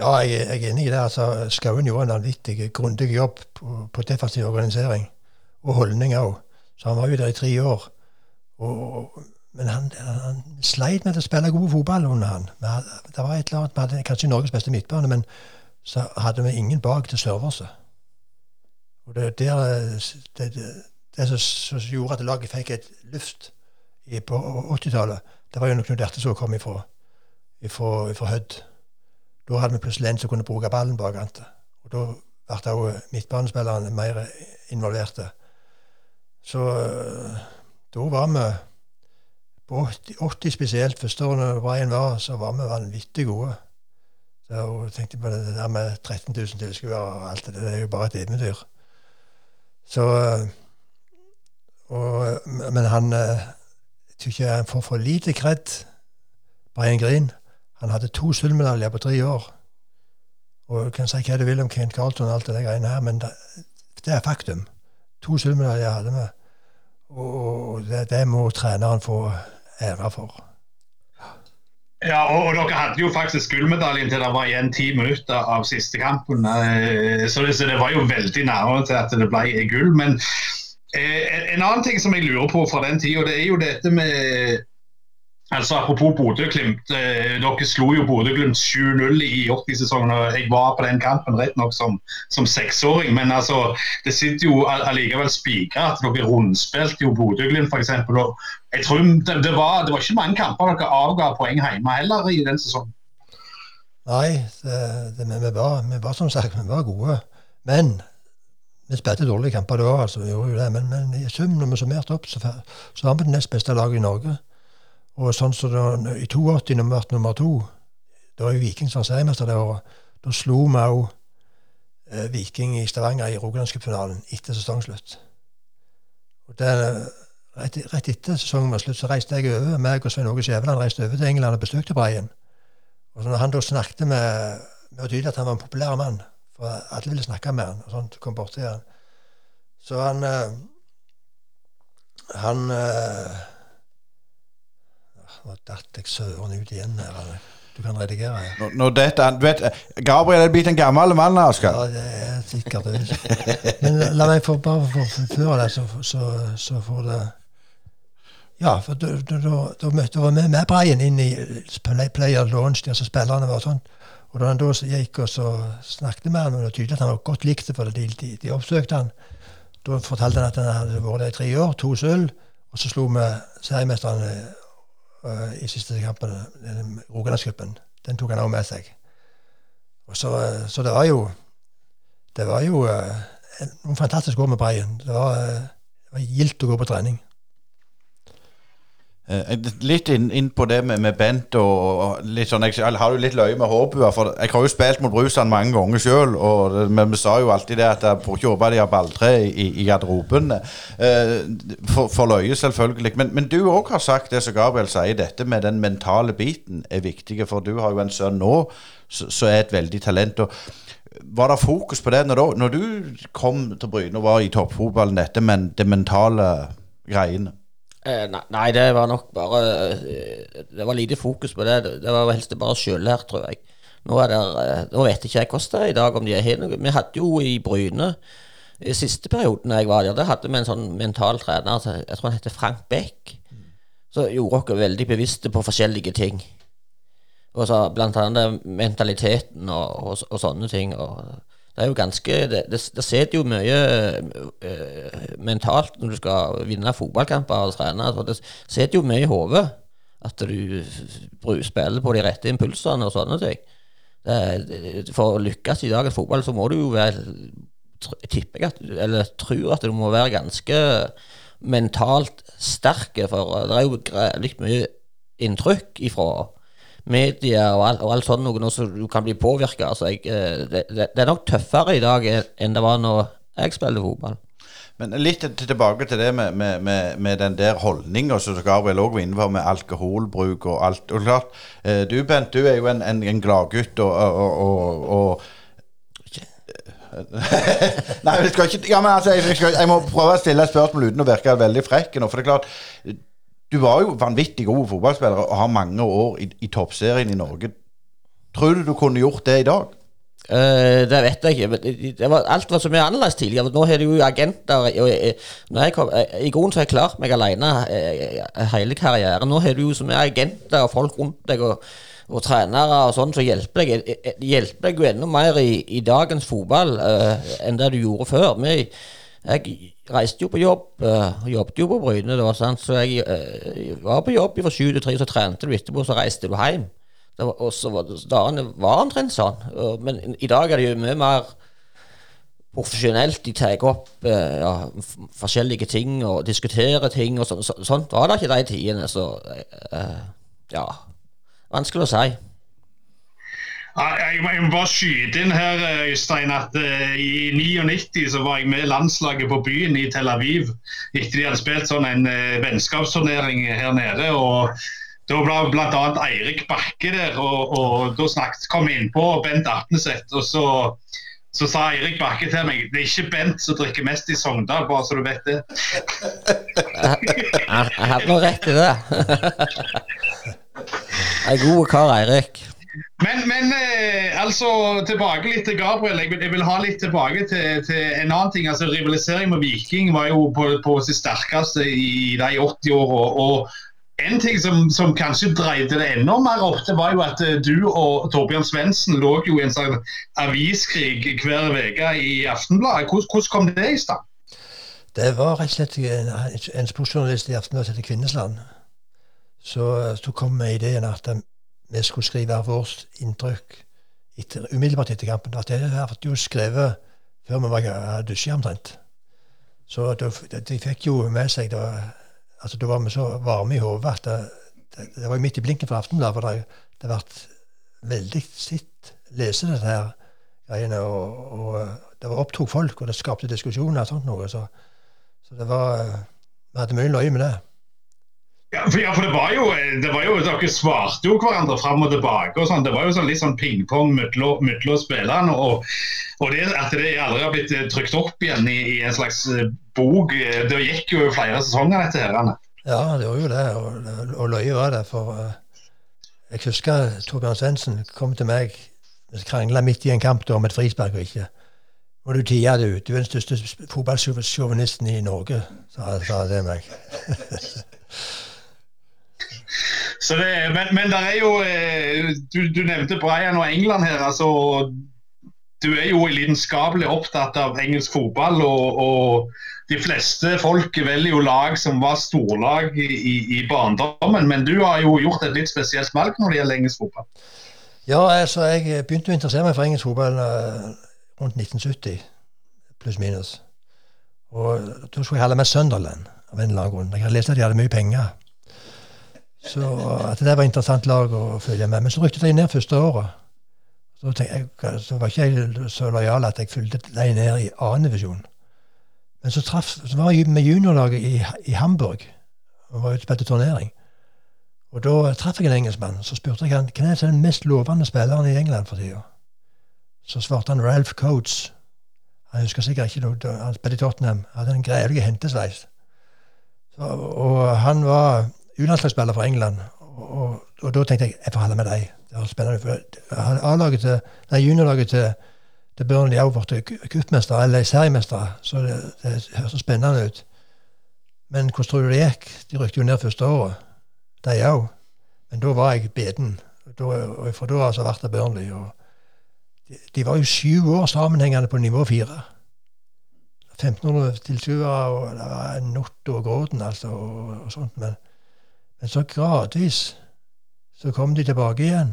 Ja, jeg, jeg, er enig i det. altså Skauen gjorde en vanvittig grundig jobb på, på defensiv organisering, og holdning òg. Så han var jo der i tre år. Og, men han, han, sleit med å spille god fotball under han. Det var et eller annet, Vi hadde kanskje Norges beste midtbane, men så hadde vi ingen bak til serve Og det, der, det, som, gjorde at laget fikk et luft på 80-tallet, det var jo når Knut Erteså kom ifra, ifra, ifra Hødd. Da hadde vi plutselig en som kunne bruke ballen bak han. Og da ble òg midtbanespillerne mer involverte. Så øh, da var vi på 80, 80 spesielt, første året Brian var, så var vi vanvittig gode. Så jeg tenkte på det, der med 13 000 tilskuere og alt det, det er jo bare et eventyr. Så øh, og, Men han øh, Jeg tror ikke han får for lite kred, Brian Green. Han hadde to sølvmedaljer på tre år. Og du kan si hva du vil om Kent Carlton og alt det der greiene her, men det, det er faktum. To sølvmedaljer hadde vi. Og det, det må treneren få ære for. Ja, og, og, dere hadde jo faktisk gullmedaljen til det var igjen ti minutter av siste kampen. Eh, så, det, så, det, var jo veldig nærmere til at det ble gull. Men eh, en annen ting som jeg lurer på fra den tida, det er jo dette med Altså Apropos Bodø-Glimt. Eh, dere slo jo Bodø-Glimt 7-0 i 80-sesongen. og Jeg var på den kampen rett nok som, som seksåring, men altså, det sitter jo allikevel spikra at dere rundspilte jo Bodø-Glimt f.eks. Det, det, var, det var ikke mange kamper dere avga poeng hjemme heller i den sesongen. Nei, det, det, vi, var, vi, var, som sagt vi var gode. Men vi spilte dårlige kamper da, altså, vi gjorde jo det. Men, men i sum, når vi summerte opp, så, så var vi det nest beste laget i Norge. Og sånn som så I 82, når vi ble nummer to, da var jo Viking seriemester det året, da slo vi òg eh, Viking i Stavanger i Rogalandscupfinalen etter sesongslutt. Og det, rett, rett, etter sesongen var slutt, så reiste jeg over. meg og Svein Åge Skjæveland reiste over til England og besøkte Breien. Og når han da snakket med, med tydelig at han var en populær mann, for alle ville snakke med han, og sånt, kom bort til han. Så han eh, Han eh, nå datt jeg søren ut igjen her. Du kan redigere. Ja. Nå, nå dette, du vet, Gabriel er blitt en gammel mann, Asker. Ja, det er sikkert det. Men la meg få bare fullføre det, så, så, så får det Ja, for da, da, da, var vi med Breien inn i player launch, der så spillerne var sånn. Og da han da gikk og så snakket med han, og det var tydelig at han var godt likt, for de, de, de oppsøkte han. Da fortalte han at han hadde vært der i tre år, to sølv, og så slo vi seriemesteren uh, i siste kampen, Rogalandscupen. Den tok han òg med seg. Og så, uh, så, det var jo Det var jo noen fantastiske år med Breien. Det var, det var gildt å gå på trening. Litt inn, inn, på det med, med Bent og, litt sånn Jeg har jo litt løye med hårbua, for jeg har jo spilt mot Brusand mange ganger sjøl. Men vi sa jo alltid det at jeg får ikke håpe de har balltre i, i garderoben. Eh, for, for, løye, selvfølgelig. Men, men du òg har sagt det som Gabriel sier, dette med den mentale biten er viktig. For du har jo en sønn nå som er et veldig talent. og var det fokus på det når, når du kom til Bryne og var i toppfotballen, dette men det mentale greiene? Eh, nei, det var nok bare eh, Det var lite fokus på det. Det var helst bare sjøllært, tror jeg. Nå, er det, eh, nå vet ikke jeg hvordan det er i dag, om de har noe. Vi hadde jo i Bryne i siste perioden jeg var der, Da hadde vi en sånn mental trener, jeg tror han heter Frank Beck, som gjorde oss veldig bevisste på forskjellige ting. Og så Blant annet mentaliteten og, og, og sånne ting. og det er jo ganske Det, det, det sitter jo mye uh, mentalt når du skal vinne fotballkamper og trene. Altså det sitter jo mye i hodet. At du spiller på de rette impulsene og sånne ting. Det, for å lykkes i dagens fotball, så må du jo være tipper jeg at, eller tror at du må være ganske mentalt sterk. For det er jo litt mye inntrykk ifra media og, alt, og alt sånt noe, så du kan bli påvirka. Altså, eh, det, det, er nok tøffere i dag enn det var når jeg spilte fotball. Men litt tilbake til det med, med, med, med den der holdninga som Gabriel òg var inne på, med alkoholbruk og alt. Og klart, eh, Du Bent, du er jo en, en, en gladgutt og, og, og, Nei, jeg skal ikke ja, men altså, jeg, skal, jeg, må prøve å stille et spørsmål uten å virke veldig frekk. For det er klart, du var jo vanvittig god fotballspiller og har mange år i, i toppserien i Norge. Tror du du kunne gjort det i dag? Uh, det vet jeg ikke. Det var, alt var så mye annerledes tidligere. Nå har du jo agenter. Og, jeg kom, I grunnen har jeg klart meg alene hele karrieren. Nå har du jo så mye agenter og folk rundt deg og, og trenere og sånn så hjelper deg. Hjelper deg jo enda mer i, i dagens fotball uh, enn det du gjorde før. Vi Jeg reiste jo på jobb, uh, jobbet jo på Bryne, da, så jeg uh, var på jobb fra sju til tre, så trente du etterpå, så reiste du hjem. Var, og så var dagene var omtrent sånn. Men i dag er det jo mye mer profesjonelt. De tar opp uh, ja, forskjellige ting og diskuterer ting, og sånn, så, sånt var det ikke de tidene. Så ja Vanskelig å si. Jeg må bare skyte inn her, Øystein, at uh, i 99 så var jeg med landslaget på byen i Tel Aviv etter de hadde spilt sånn en uh, vennskapsturnering her nede. og Da ble bl.a. Eirik Bakke der, og, og da snakket, kom jeg innpå Bent Atneseth. og så så sa Eirik Bakke til meg det er ikke Bent som drikker mest i Sogndal, bare så du vet det. jeg hadde nå rett i det. En god kar, Eirik. Men, men eh, altså, tilbake litt til Gabriel. Jeg vil, jeg vil ha litt tilbake til, til, en annen ting. altså Rivalisering med Viking var jo på, på sitt sterkeste i de 80-åra. Og en ting som, som, kanskje dreide det enda mer opp, det var jo at eh, du og Torbjørn Svendsen lå jo i en sånn aviskrig hver uke i Aftenbladet. Hvordan, hvordan kom det i stand? Det var rett og slett en, en sportsjournalist i Aftenbladet som het Kvinnesland. Så, så kom ideen at vi skulle skrive vårt inntrykk etter, umiddelbart etter kampen. At det hadde jo skrevet før vi var dusja omtrent. Så de, fikk jo med seg da, altså var vi så varme i hodet at det, det, det, var midt i blinken for Aftenbladet. For det, det ble veldig sitt lese dette her greiene. Og, og, det var opptok folk, og det skapte diskusjoner og sånt noe. Så, så det var Vi hadde mye løye med det. Ja for, det var jo, det var jo Dere svarte jo hverandre fram og tilbake. og sånn. Det var jo sånn litt sånn pingpong mellom spillerne. Og, og det, at det aldri har blitt eh, trykt opp igjen i, i en slags eh, bok eh, Det gikk jo flere sesonger, dette her. Ja, det gjorde jo det. Og, og løye var det. For jeg husker Torbjørn Svendsen kom til meg og krangla midt i en kamp om et frispark og ikke. Må du tie det ut. Du er den største fotballsjåvinisten i Norge, sa, sa det meg. Det, men, men er jo eh, du, du, nevnte Brian og England her. altså Du er jo lidenskapelig opptatt av engelsk fotball. Og, og, de fleste folk velger jo lag som var storlag i, i, i, barndommen. Men du har jo gjort et litt spesielt valg når det gjelder engelsk fotball. Ja, altså jeg begynte å interessere meg for engelsk fotball uh, rundt 1970, pluss minus. Og Da skulle jeg holde med Sunderland av en eller annen grunn. Jeg hadde lest at de hadde mye penger. Så at det var et interessant lag å følge med. Men så rykket jeg ned første året. Så, jeg, så var ikke jeg så lojal at jeg fulgte dem ned i annen divisjon. Men så, traf, så var jeg med juniorlaget i, i Hamburg og var ute og spilte turnering. Og da traff jeg en engelskmann. Så spurte jeg han hvem er den mest lovende spilleren i England for tida. Så svarte han Ralph Coates. Han husker sikkert ikke noe, han spilte i Tottenham. Hadde en greielig hentesveis. og han var U-landslagsspiller fra England. Og, og, og, da tenkte jeg jeg får holde med deg. Det var spennende. A-laget til, nei, Juniorlaget til, til Burnley har blitt cupmestere, eller seriemestere, så det, det høres spennende ut. Men hvordan tror du det gikk? De rykte jo ned første året, de òg. Men da var jeg beden. Da, og fra da av altså, ble det Burnley. og de, de, var jo sju år sammenhengende på nivå fire. 1500 tilskuere, og det var Nott og Gråten, altså, og, og sånt. men men så gradvis så kom de tilbake igjen.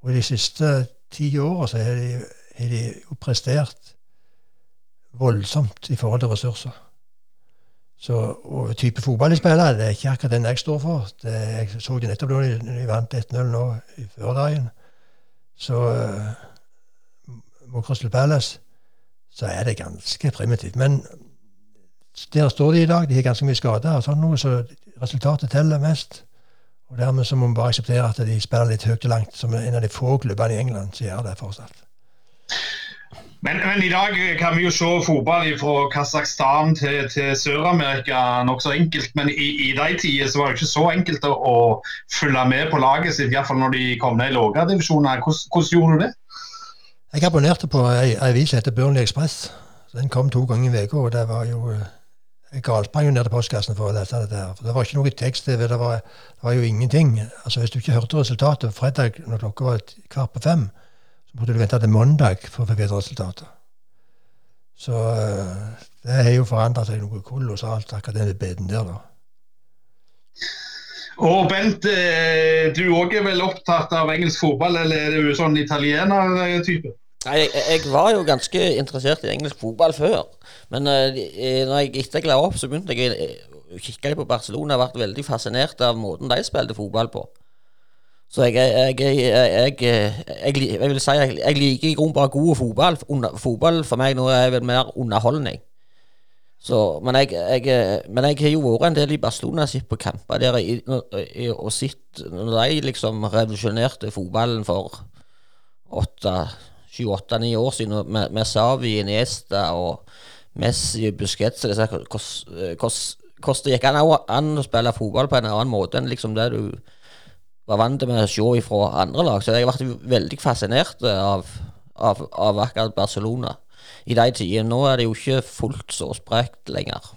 Og de siste ti åra så har de, har de jo prestert voldsomt i forhold til ressurser. Så, og type fotball de spiller, det er ikke akkurat den jeg står for. Det, jeg så det nettopp da de, de vant 1-0 nå i førdagen. Så uh, mot Crystal Palace så er det ganske primitivt. Men der står de i dag. De har ganske mye skader og sånn noe, så resultatet teller mest. Og dermed så må vi bare akseptere at de spiller litt høyt og langt, som en av de få klubbene i England som gjør det fortsatt. Men, men, i dag kan vi jo se fotball fra Kasakhstan til, til Sør-Amerika nokså enkelt. Men i, i de tider så var det ikke så enkelt å, følge med på laget sitt, iallfall når de kom ned i lavere divisjoner. Hvordan, hvordan, gjorde du det? Jeg abonnerte på ei avis som heter Burnley Express. Den kom to ganger i uka, og det var jo jo ned til postkassen for å lese dette. her, for Det var ikke noe tekst-TV. Det, var, det var jo ingenting. Altså Hvis du ikke hørte resultatet fredag når klokka var kvart på fem, så måtte du vente til mandag for å få vite resultatet. Så eh, det har jo forandra seg noe kolossalt, akkurat den biten der, da. Og Bent, eh, du òg er vel opptatt av engelsk fotball, eller er du sånn italiener-type? Nei, jeg, jeg var jo ganske interessert i engelsk fotball før. Men uh, når jeg etter jeg la opp, så begynte jeg å kikke på Barcelona. Jeg ble veldig fascinert av måten de spilte fotball på. Så jeg, jeg, jeg, jeg vil si jeg, liker i grunnen bare god fotball. Fotball for meg nå er vel mer underholdning. Så, men, jeg, men jeg har jo vært en del i Barcelona sitt på kamper der og sett når de liksom revolusjonerte fotballen for sju-åtte-ni år siden med, med Savi, Iniesta og Messi og Busquets Hvordan det gikk an, an, å spille fotball på en annen måte enn liksom det du var vant med å se fra andre lag. Så jeg har vært veldig fascinert av, av, av akkurat Barcelona i de tider. Nå er det jo ikke fullt så sprekt lenger.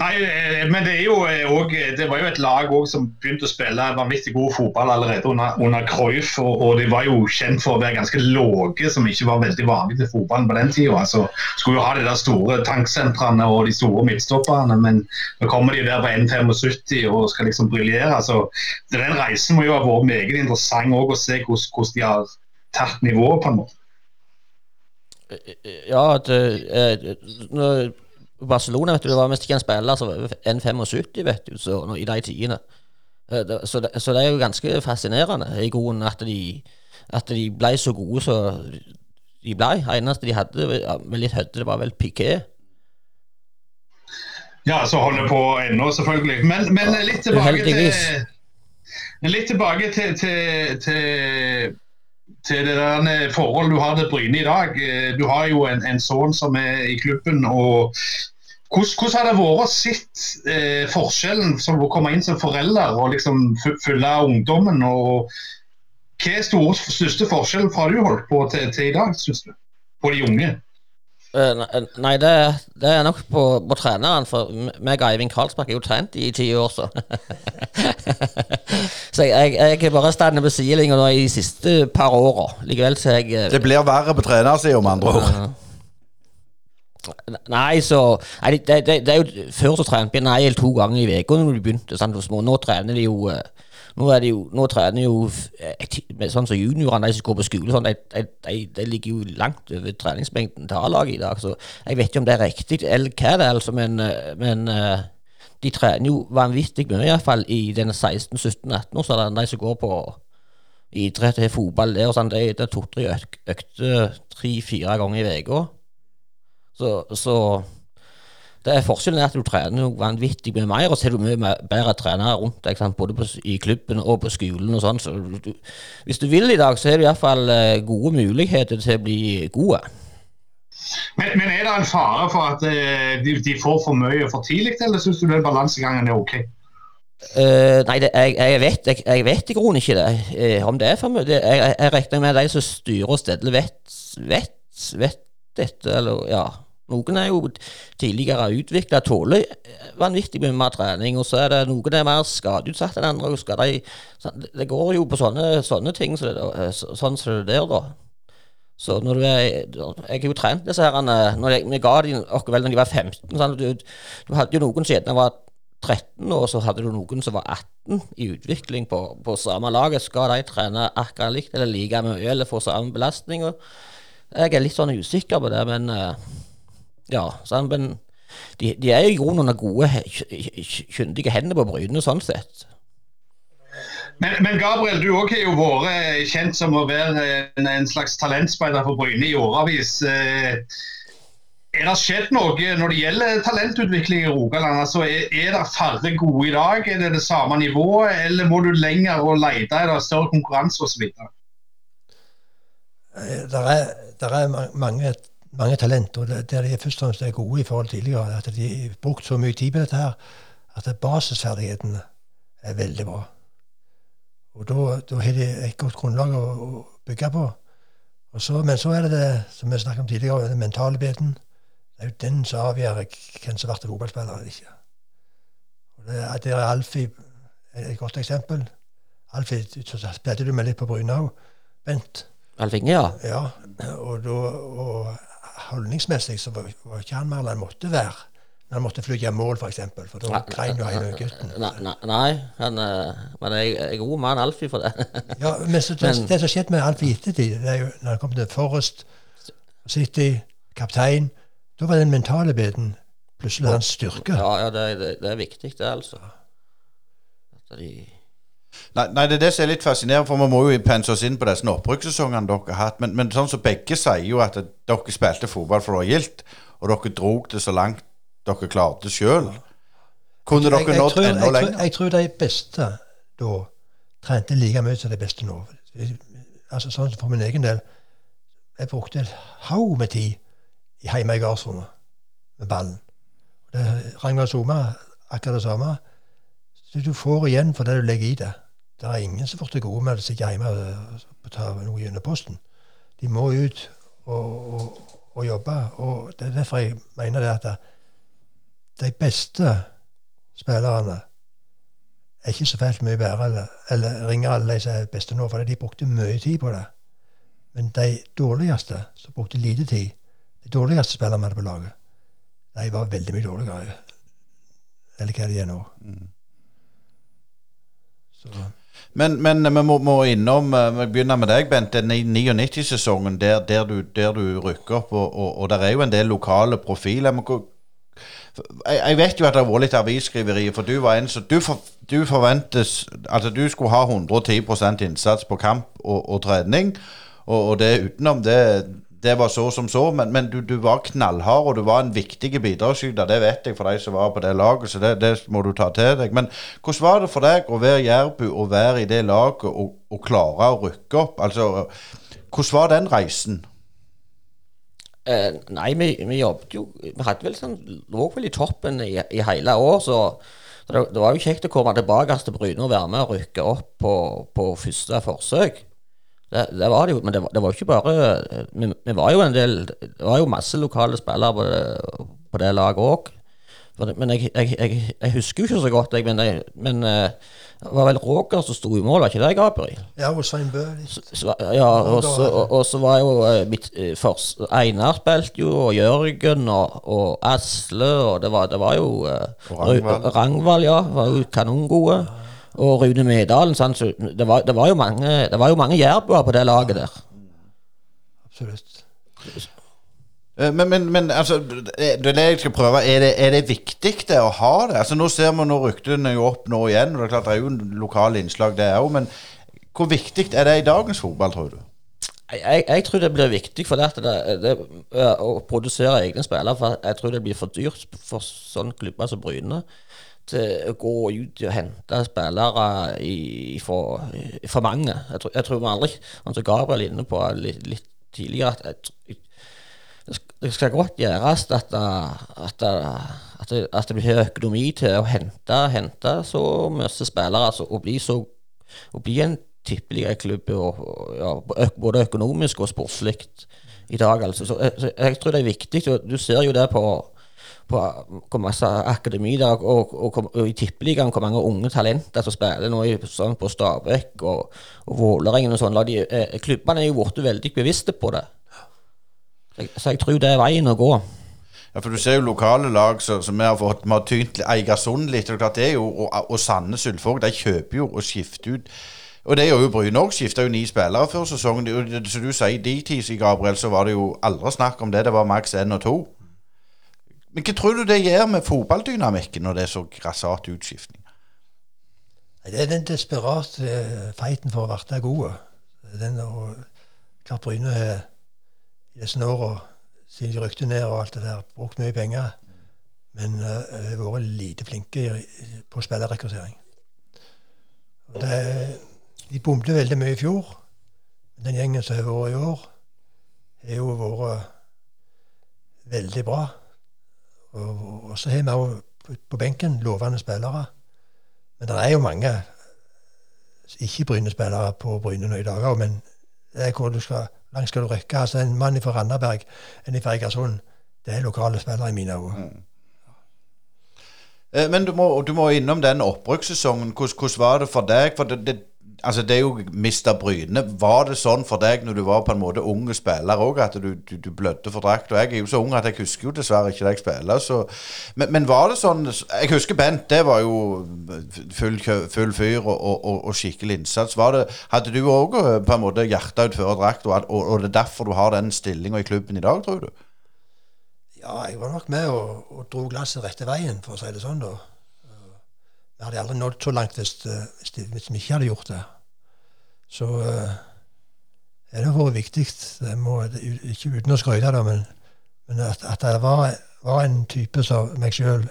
Nei, eh, men det, er jo eh, også, det var jo et lag som begynte å spille vanvittig god fotball allerede under, under Cruyff. Og, og, de var jo kjent for å være ganske lave, som ikke var veldig vanlig til fotballen på den tida. Altså, skulle jo ha de der store tanksentrene og de store midtstopperne, men nå kommer de der på 1,75 og skal liksom briljere. Altså, den reisen må jo ha vært meget interessant å se hvordan, de har tatt nivået, på en måte. Ja, det, eh, Barcelona vet du, det var mest ikke en spiller som var 1,75 vet du, så, i de tidene. Eh, så det, så det, er jo ganske fascinerende i grunnen at de, at de ble så gode som de ble. Eneste de hadde med litt høyde, det var vel Piquet. Ja, så holder på ennå, selvfølgelig. Men, men litt tilbake til Litt tilbake til, til, til til det der forholdet du har til Bryne i dag. Eh, du har jo en, en sønn som er i klubben. og hvordan, hvordan har det vært å se eh, forskjellen som å komme inn som forelder og liksom følge ungdommen? og Hva er store, største forskjellen fra du holdt på til, til i dag, syns du? På de unge? Uh, nei, det, det, er nok på, på treneren. For meg og Eivind Karlsbakk er jo trent i ti år, så. så jeg, jeg, bare stått på sidelinja de siste par åra. Likevel så jeg uh, Det blir verre på trenersida, med andre ord. Nei, så nei, det, det, det, er jo Før så trente vi en eller to ganger i uka når de begynte. Sant, Nå trener de jo uh, nå, er det jo, nå trener jo sånn som juniorene, de som går på skole, sånn, de, de, de, ligger jo langt over treningsmengden til A-laget i dag. Så jeg vet ikke om det er riktig, eller hva det er, altså, men, men de trener jo vanvittig mye, iallfall i denne 16-17-18 år, så det de som går på idrett og fotball der, og sånn, det er to-tre økter tre-fire ganger i uka. Så, så det er Forskjellen er at du trener vanvittig mye mer, og så er du mye bedre trenere rundt deg, både på, i klubben og på skolen og sånn. Så du, hvis du vil i dag, så er det iallfall uh, gode muligheter til å bli gode. Men, men er det en fare for at uh, de, de, får for mye for tidlig, eller syns du den balansegangen er ok? Uh, nei, det, jeg, jeg, vet, jeg, jeg, vet i grunnen ikke det. Uh, om det er for mye. Jeg, jeg, regner med de som styrer og steller, vet, vet, vet dette, eller ja. Noen er jo tidligere utvikla, tåler vanvittig mye mer trening. Og så er det noen er mer skadeutsatt enn andre. De, det går jo på sånne, sånne ting så det, eh, sånn som det der, da. Så når du er Jeg har jo trent disse her når jeg, Vi ga dem vel når de var 15. Sånn, du, du, hadde jo noen som var 13 og så hadde du noen som var 18 i utvikling på, på samme laget. Skal de trene akkurat likt eller like mye eller få samme belastning? Og jeg er litt sånn usikker på det, men uh, ja, sånn, men de, de, er jo i grunnen under gode, kyndige hender på Bryne, sånn sett. Men, men, Gabriel, du òg har jo vært kjent som å være en, en slags talentspeider for Bryne i årevis. Eh, er det skjedd noe når det gjelder talentutvikling i Rogaland? Altså, er, er det færre gode i dag? Er det det samme nivået, eller må du lenger og lete? Er det større konkurranse osv.? Eh, det er, er mange mange talent, og der de først og fremst er gode i forhold til tidligere. At de har brukt så mye tid på dette her at basisferdighetene er veldig bra. Og da, har de et godt grunnlag å, å bygge på. Så, men så er det det som vi snakket om tidligere, den mentale biten. Det er jo den som avgjør hvem som blir fotballspiller eller ikke. Og det, der er Alfie et godt eksempel. Alfie spilte du med litt på Brynau, Bent. Alfinge, ja. ja og, da, og holdningsmessig så var, var ikke han mer enn han måtte være. Når han måtte flyge mål, f.eks. For, eksempel, for da grein jo hele gutten. Nei, nei, nei han, eh, men jeg, jeg er god mann Alfie for det. Ja, men så, det, Men- det som skjedde med Alfie i ettertid, det er jo når han kom til Forrest, City, kaptein Da var den mentale biten plutselig hans styrke. Ja, ja det, det, det er viktig, det, altså. At de, Nei, nei, det er det som er litt fascinerende, for vi må jo pense oss inn på disse oppbrukssesongene dere har hatt. Men, men sånn som begge sier jo at dere spilte fotball for å gildt, og dere drog det så langt dere klarte sjøl. Kunne dere nådd enda lenger? jeg tror de beste da trente like mye som de beste nå. Altså Sånn for min egen del. Jeg brukte et haug med tid hjemme i gardsrommet med ballen. Det, Ragnar Soma akkurat det samme. Så du får igjen for det du legger i det. Det er ingen som får til gode med å sitte hjemme og ta noe gjennom posten. De må ut og, og, og jobbe. Og det er derfor jeg mener det at de beste spillerne er ikke så fælt mye bedre eller, eller ringer alle de som er beste nå, fordi de brukte mye tid på det. Men de dårligste, som brukte lite tid, de dårligste spillerne vi hadde på laget, de var veldig mye dårligere. Eller hva de er nå. Så, Men, men vi må, må innom eh, Vi begynner med deg, Bent. Den 99-sesongen der, der, du, der du rykker opp, og, og, og der er jo en del lokale profiler. Men jeg, vet jo at det har vært litt avisskriverier, for du var en som du, for, du forventes Altså, du skulle ha 110% innsats på kamp og, og trening, og, og det utenom det det var så som så, men, men du, du var knallhard, og du var en viktig bidragsyter. Det vet jeg for de som var på det laget, så det, det må du ta til deg. Men hvordan var det for deg å være Jærbu og være i det laget og, og klare å rykke opp? Altså, hvordan var den reisen? Eh, nei, vi, vi jobbet jo Vi hadde vel sånn lå vel i toppen i, i hele år, så det, det var jo kjekt å komme tilbake til Bryne og være med og rykke opp på, på første forsøk. Det, det var det jo, men det var, det var jo ikke bare vi, vi var jo en del Det var jo masse lokale spillere på det, på det laget òg. Men jeg, jeg, jeg, jeg husker jo ikke så godt, jeg, men, jeg, men eh, det var vel Roger som sto i mål, var ikke det, Gabriel? ja, og Svein Bø Så, ja, og så, og, og så var jo eh, mitt eh, først, Einar spilte jo, og Jørgen og, og Asle, og det var, det var jo Og Rangvald. Ja. Var jo kanongode. Og Rune Medalen. Sant? Så det, var, det var jo mange Det var jo mange jærbuer på det laget der. Absolutt. Eh, Men, men, men altså, det det jeg skal prøve. Er det, er det viktig det å ha det? Altså Nå ser vi nå ryktene jo opp nå igjen. og Det er klart det er jo en lokale innslag det òg. Men hvor viktig er det i dagens fotball, tror du? Jeg, jeg, jeg tror det blir viktig for det, det, det, eh, å produsere egne spillere. For jeg tror det blir for dyrt for sånne klubber som Bryne til å gå ut og hente spillere i, for, for mange. Jeg tror, jeg tror vi aldri altså Gabriel er inne på litt, litt tidligere, at det skal- godt gjøres at, at, at, at det blir økonomi til å hente, hente så mye spillere altså, og bli så å bli en tippeligaklubb og, og, ja, både økonomisk og sportslig i dag. Altså. Så, jeg, så jeg tror det er viktig. Du ser jo det på, på hvor masse akademi der, og, og, og, og i tippeligaen hvor mange unge talenter som spiller nå i, sånn på Stabæk og, og Vålerengen og sånn. eh, Klubbene er jo blitt veldig bevisste på det. Så jeg, så jeg tror det er veien å gå. Ja, for Du ser jo lokale lag som vi har fått Vi har tynt Eigersund litt. og det er jo, Og, og Sandnes Ulvåg de kjøper jo og skifter ut. Og det gjør jo Bryne òg. Skifta jo ni spillere før sesongen. Som du sier, de tider, Gabriel, så var det jo aldri snakk om det. Det var maks én og to. Men hva tror du det gjør med fotballdynamikken når det er så grassat utskiftning? Det er den desperate feiten for å bli gode. Den, og, klart Bryne har i disse åra, siden de rykte ned og alt det der, brukt mye penger. Men uh, har vært lite flinke på spillerrekruttering. De bomte veldig mye i fjor. Den gjengen som har vært i år, har jo vært veldig bra. Og, og så har vi òg på benken lovende spillere. Men det er jo mange ikke-Bryne-spillere på Bryne nå i dag òg, men det er hvor du skal, langt skal du rykke. Altså En mann fra Randaberg, en fra Egersund, det er lokale spillere i mine øyne. Eh, Men du må, du må innom den opprykkssesongen. Hvordan, hvordan var det for deg? For det, det, Altså, det er jo mista Bryne. Var det sånn for deg når du var på en måte unge spiller òg, at du, du, du blødde for drakt? Og jeg er jo så ung at jeg husker jo dessverre ikke deg spille. Så. Men, men, var det sånn Jeg husker Bent, det var jo full, full fyr og, og, og, skikkelig innsats. Det, hadde du òg eh, på en måte hjertet ut før drakt, og, og, det er derfor du har den stillinga i klubben i dag, tror du? Ja, jeg var nok med og, og dro glasset rette veien, for å si det sånn, da. Vi hadde aldri nådd så langt hvis, eh, hvis, de, hvis vi ikke hadde gjort det. Så uh, det vært viktig, det må, ikke uten å skryte, da, men, men at, at, det var, var, en type som meg sjøl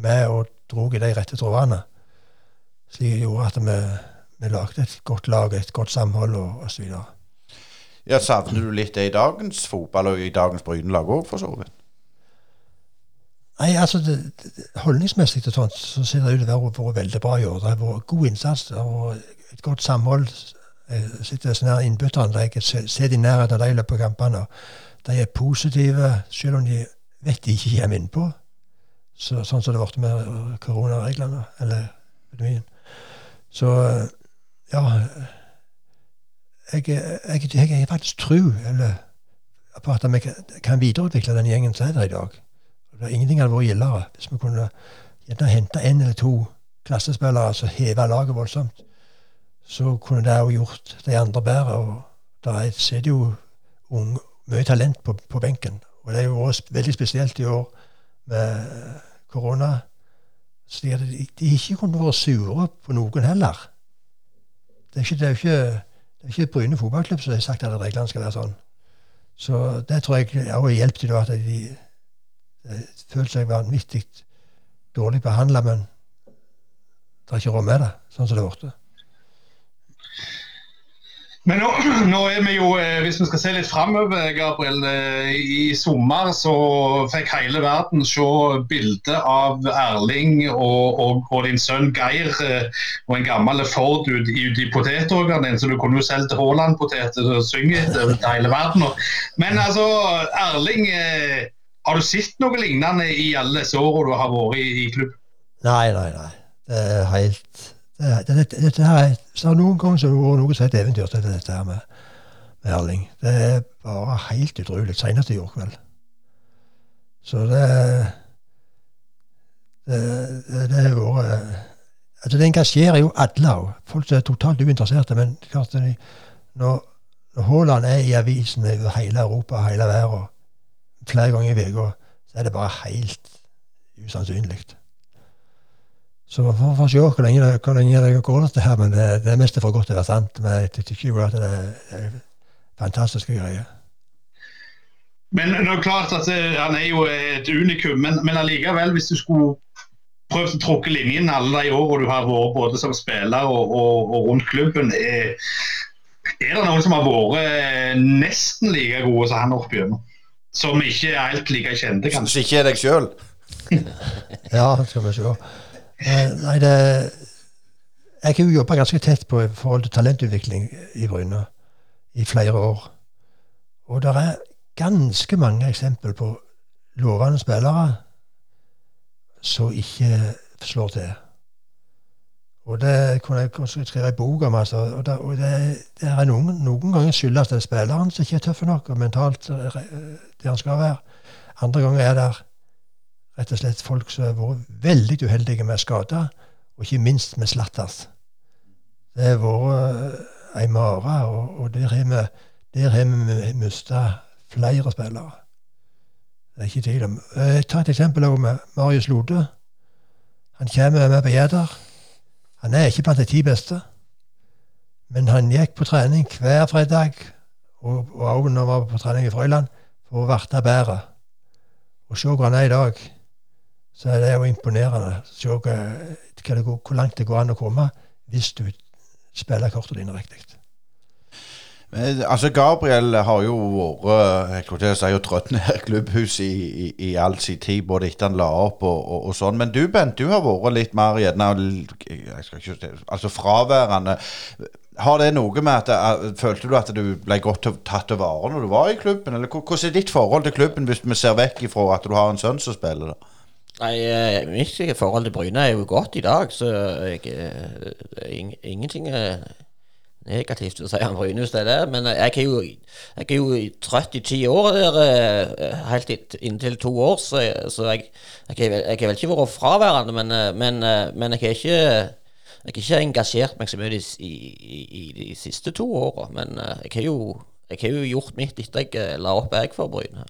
med og dro i de rette trådene. Slik gjorde at vi, vi lagde et godt lag, et godt samhold og osv. Ja, Savner du litt det i dagens fotball og i dagens Bryne-lag òg, for så vidt? Nei, altså det, det, Holdningsmessig så ser det ut til å være veldig bra i år. Det har vært god innsats og et godt samhold. Jeg sitter så nær innbytteranlegget, ser de nærheten av de løper kampene. De er positive, selv om de vet de ikke kommer innpå. Så, sånn som det ble med koronareglene, eller epidemien. Så ja Jeg, jeg, faktisk tro på at vi kan videreutvikle den gjengen som er der i dag. Det Ingenting hadde vært gildere hvis vi kunne gjerne hente en eller to klassespillere som heva laget voldsomt. Så kunne det òg gjort de andre bedre. og Der sitter jo unge, mye talent på, på, benken. Og det er jo også veldig spesielt i år med korona. Så de, de ikke kunne vært sure på noen heller. Det er ikke, det er ikke, det er ikke Bryne fotballklubb som har sagt at reglene skal være sånn. Så det tror jeg òg har hjulpet at de Eh, følte seg vanvittig dårlig behandla, men det er ikke råd med det, sånn som det ble. Men nå, nå, er vi jo, eh, hvis vi skal se litt framover, Gabriel. Eh, I sommer så fikk hele verden se bilde av Erling og, og, og, din sønn Geir og en gammel Ford ute ut i potetåkeren din, så du kunne jo selv til Haaland-poteter og synge til hele verden. Men altså, Erling har du sett noe lignende i alle disse du har vært i, i klubb? Nei, nei, nei. Det er helt det, det, det, Dette her så Noen ganger så har det vært noe som et eventyr til dette her med, med Erling. Det er bare helt utrolig. Senest i går kveld. Så det Det, det har vært altså Det engasjerer jo alle. Folk som er totalt uinteresserte. Men klart når Haaland er i avisene over hele Europa, hele verden flere ganger i uka, så er det bare helt usannsynlig. Så vi får se hvor lenge, hvor lenge det går, dette her, men det, det mest for godt til å være sant. Men jeg tykker jo at det er fantastiske greier. Men det er klart at eh, Han er jo et unikum, men, men allikevel, hvis du skulle prøvd å trukke linjen alle de årene du har vært både som spiller og, og, og rundt klubben, er, er, det noen som har vært eh, nesten like gode som han opp? Som ikke er helt like kjente, kanskje. Som ikke er deg sjøl? ja, skal vi se. Eh, nei, det Jeg har jo jobba ganske tett på i forhold til talentutvikling i Bryne i flere år. Og det er ganske mange eksempel på lovende spillere som ikke slår til. Og det kunne jeg også skrive en om. altså. Og, det, og det, det er noen, noen ganger skyldes det spilleren som ikke er tøff nok og mentalt der det han skal være. Andre ganger er det rett og slett folk som har vært veldig uheldige med skader, og ikke minst med slatters. Det har vært eh, ei mare, og, og der har vi, der mista flere spillere. Det er ikke tvil om. Jeg tar et eksempel med Marius Lode. Han kommer med på Gjedder. Han er ikke blant de ti beste, men han gikk på trening hver fredag, og òg når han var på trening i Frøyland, for å varte bedre. Og se hvor han er i dag, så er det jo imponerende. Se hvor langt det går an å komme hvis du spiller kortene dine riktig. Men, altså Gabriel har jo vært jeg si, trøtt ned klubbhuset i, i, i, all sin tid, både etter han la opp og, og, og, sånn. Men du Bent, du har vært litt mer gjerne altså fraværende. Har det noe med at Følte du at du ble godt tatt til vare når du var i klubben? Eller hvordan er ditt forhold til klubben hvis vi ser vekk ifra at du har en sønn som spiller der? Nei, eh, mitt forhold til Bryne er jo godt i dag, så jeg, eh, ingenting er negativt å si om Bryne det. Men jeg er jo, jeg er jo trøtt i ti år der, eh, helt inntil to år, så, så jeg, jeg, jeg har vel ikke vært fraværende, men, eh, men, eh, men jeg har ikke jeg har ikke engasjert meg så mye i, i, i de siste to åra. Men jeg har jo, jo gjort mitt etter jeg la opp jeg for Bryne.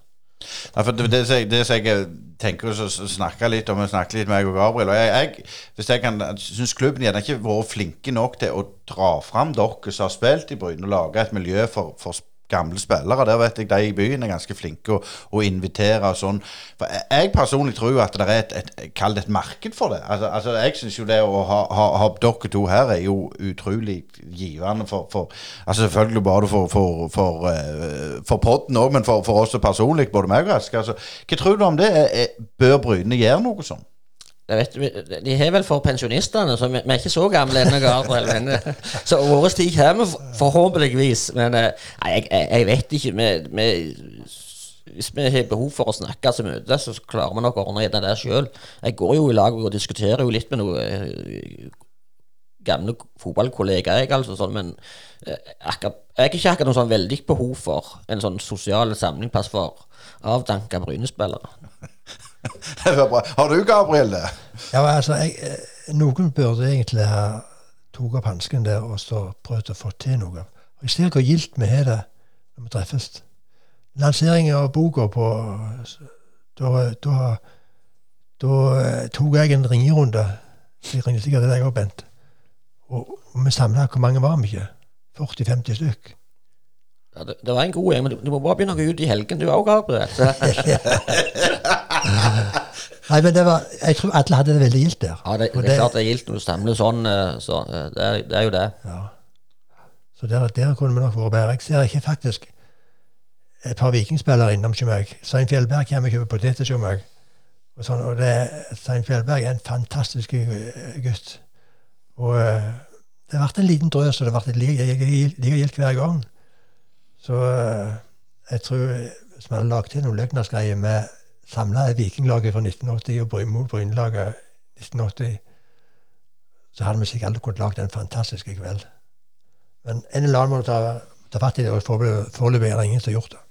Ja, for det, det, det som jeg tenker å snakke litt om, jeg litt med meg og Gabriel og jeg, jeg, Hvis jeg kan synes klubben gjerne ikke har vært flinke nok til å dra fram dere som har spilt i Bryne, og lage et miljø for, for gamle spillere. Der vet jeg de i byen er ganske flinke å, å invitere og sånn. For jeg, personlig tror jo at det er et, et kall det et marked for det. Altså, altså Jeg syns jo det å ha, ha, ha dere to her er jo utrolig givende for, for Altså selvfølgelig bare for, for, for, eh, for podden òg, men for, for oss personlig, både meg og Aske. Altså, hva tror du om det? Bør Bryne gjøre noe sånn? Vet, de har vel for pensjonistene, så vi, vi er ikke så gamle ennå, Gabriel. Men, så vår tid kommer forhåpentligvis. Men eh, nei, jeg, jeg, jeg vet ikke. Vi, vi, hvis vi har behov for å snakke så mye, så klarer vi nok å ordne det der sjøl. Jeg går jo i lag og diskuterer jo litt med noen eh, gamle fotballkollegaer, jeg, altså, sånn, men eh, akkurat, jeg har ikke akkurat noe sånn veldig behov for en sånn sosial samlingsplass for avdanka Bryne-spillere. Har du, Gabriel, det? Ja, altså, jeg, eh, Noen burde egentlig ha tatt opp hansken der og så prøvd å få til noe. Jeg ser hvor gildt vi har det når vi treffes. Lanseringen av boka på Da, da, da eh, tok jeg en ringerunde. Jeg ringer sikkert til deg òg, Bent. Og, og vi samla Hvor mange var vi ikke? 40-50 stykk. Ja, det, det var en god gjeng, men du, du må bare begynne å gå ut i helgen, du òg, Gabriel. Nei, men det var, jeg tror alle hadde det veldig gildt der. Ja, det, det, det er klart det er gildt når du stemmer sånn, eh, så eh, det er, det er jo det. Ja. Så der, der kunne vi nok vært bedre. Jeg ser ikke faktisk et par vikingspillere innom hos meg. Svein Fjellberg kommer og kjøper poteter hos meg. Og, sånn, og det, Svein Fjellberg er en fantastisk eh, gutt. Og det ble en liten drøs, og det ble like gildt hver gang. Så eh, jeg tror hvis vi hadde lagd til noen løgnersgreier med samla vikinglaget fra 1980 og mot Brynelaget 1980, så hadde vi sikkert alle kunnet lagd en fantastisk kveld. Men en eller annen må ta, ta fatt i det, og foreløpig er det ingen som har gjort det.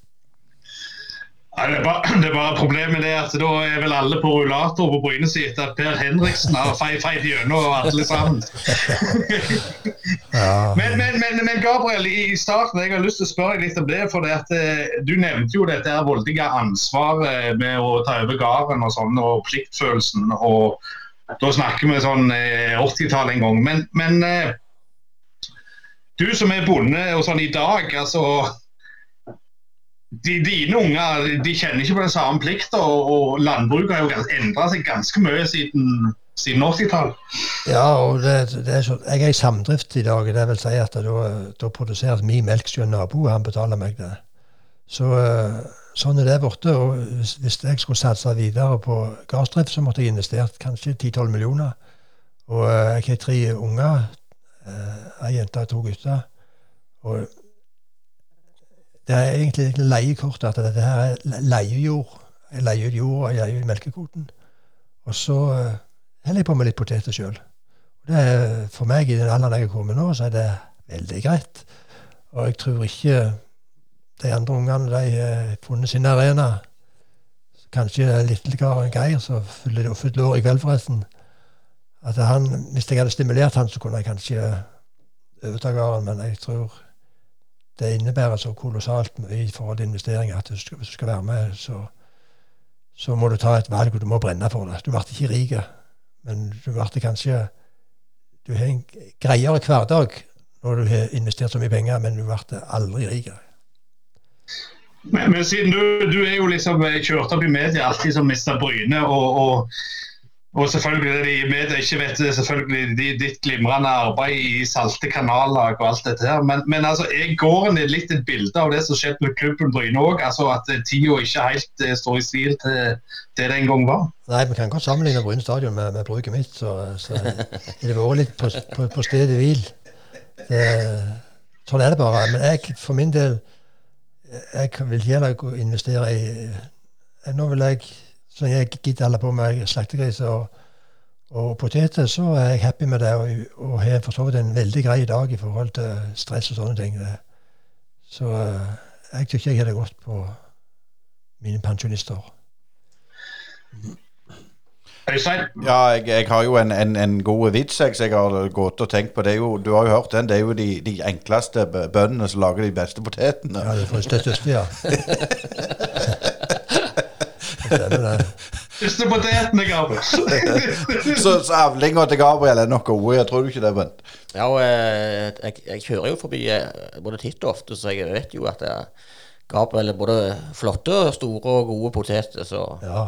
Nei, det, er bare, det er bare problemet det at da er vel alle på rullator på Bryne sitt at Per Henriksen har feid feid gjennom alle sammen. Men, men, men, men Gabriel, i starten jeg har lyst til å spørre deg litt om det. for det at eh, Du nevnte jo dette her voldige ansvaret med å ta over gården og sånn, og pliktfølelsen. og Da snakker vi sånn eh, 80-tallet en gang. Men, men eh, du som er bonde og sånn i dag, altså de, dine unger de kjenner ikke på den samme plikta, og, og landbruket har jo endra seg ganske mye siden, siden 80-tallet. Ja, og det, det er så, jeg er i samdrift i dag. Det vil si at da, da produseres min melk hos en nabo, og han betaler meg det. Så eh, sånn er det borte. Og hvis, hvis jeg skulle satse videre på gardsdrift, så måtte jeg investert kanskje 10-12 millioner. Og eh, jeg har tre unger. eh, Ei jente og to gutter. Og det er egentlig leiekortet. leiekort at dette her er leiejord. Jeg leier ut jord, jeg leier ut melkekvoten. Og så eh, holder jeg på med litt poteter sjøl. For meg, i den alderen jeg er kommet nå, så er det veldig greit. Og jeg tror ikke de andre ungene de har funnet sin arena. Kanskje Littelkar Geir, som fyller år i kveld, forresten. At han, Hvis jeg hadde stimulert han, så kunne jeg kanskje overta gården, men jeg tror det innebærer så kolossalt mye i forhold til investeringer at hvis du skal være med, så, så må du ta et valg, og du må brenne for det. Du ble ikke rik, men du ble kanskje Du har en greiere hverdag når du har investert så mye penger, men du ble aldri rik. Men, men siden du, du er jo liksom eh, kjørt opp i media alltid som Mr. Bryne, og, og, og selvfølgelig det de ikke vet, det er selvfølgelig ditt glimrende arbeid i Salte kanallag og alt dette her. Men, men altså, er gården er litt et bilde av det som skjedde med klubben Bryne òg? Altså at eh, tida ikke helt eh, står i stil til det det en gang var? Nei, vi kan godt sammenligne Bryne stadion med, med bruket mitt, så, så har det vært litt på, på, på stedet hvil. Det, sånn er det bare. Men jeg, for min del, jeg vil gå- investere i Nå vil jeg så jeg gidder holde på med slaktegris og, og poteter, så er jeg happy med det. Og, og har for så vidt en veldig grei dag i forhold til stress og sånne ting. Det. Så eh, jeg syns jeg har det godt på mine pensjonister. Ja, jeg, jeg har jo en, en, en god vits jeg, jeg har gått og tenkt på. Det er jo, du har jo hørt den. Det er jo de, de enkleste bøndene som lager de beste potetene. Ja, det er for det største, ja. Det stemmer det. Første Gabriel. Så, så avlinga til Gabriel er nok gode. Jeg tror du ikke det, Bent? Ja, og eh, jeg, jeg kjører jo forbi eh, både titt og ofte, så jeg vet jo at er Gabriel er både flotte, store og gode poteter, så Ja.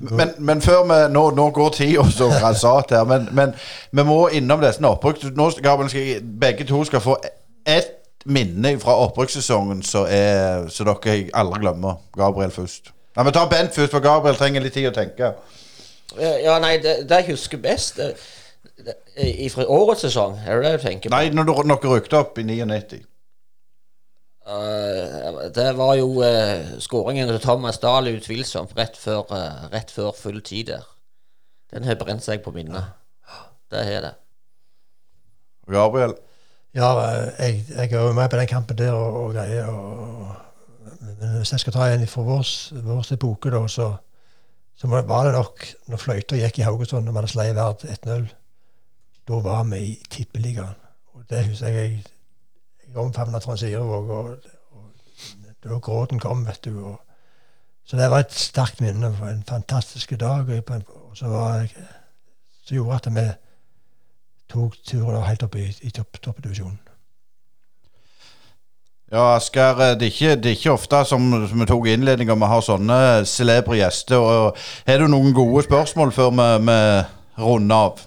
Men, men før vi Nå, nå går tida så grassat her, men, men vi må innom disse oppbrukene. Nå, Gabriel, skal begge to skal få ett minne fra oppbrukssesongen så, så dere aldri glemmer. Gabriel først. Nei, men Ta Bent først, for Gabriel trenger litt tid å tenke. Eh, Ja, nei, det, det jeg husker best det, det, i fra årets sesong, er det det du tenker på? Nei, når dere rykket opp i 99. Uh, det var jo uh, skåringen til Thomas Dahl utvilsomt rett før, uh, rett før full tid der. Den har brent seg på minnet. Det har det. Gabriel. Ja, jeg, jeg er jo med på den kampen der og, og greier. Og, men hvis jeg skal ta en fra vår, vår epoke, da, så, så var det nok når fløyta gikk i Haugesund, når hadde slått Verd 1-0. Da var vi i tippeligaen. Og det husker jeg jeg, jeg omfavna Trond Sirevåg, og, og da gråten kom, vet du. Og, så det var et sterkt minne. Det En fantastisk dag. Og, og så var jeg, så gjorde at vi tok turen helt opp i, i topp. Ja, Asker, det er ikke, det er ikke ofte som, som vi tok innledninga, vi har sånne celebre gjester. og Har du noen gode spørsmål før vi, vi runder av?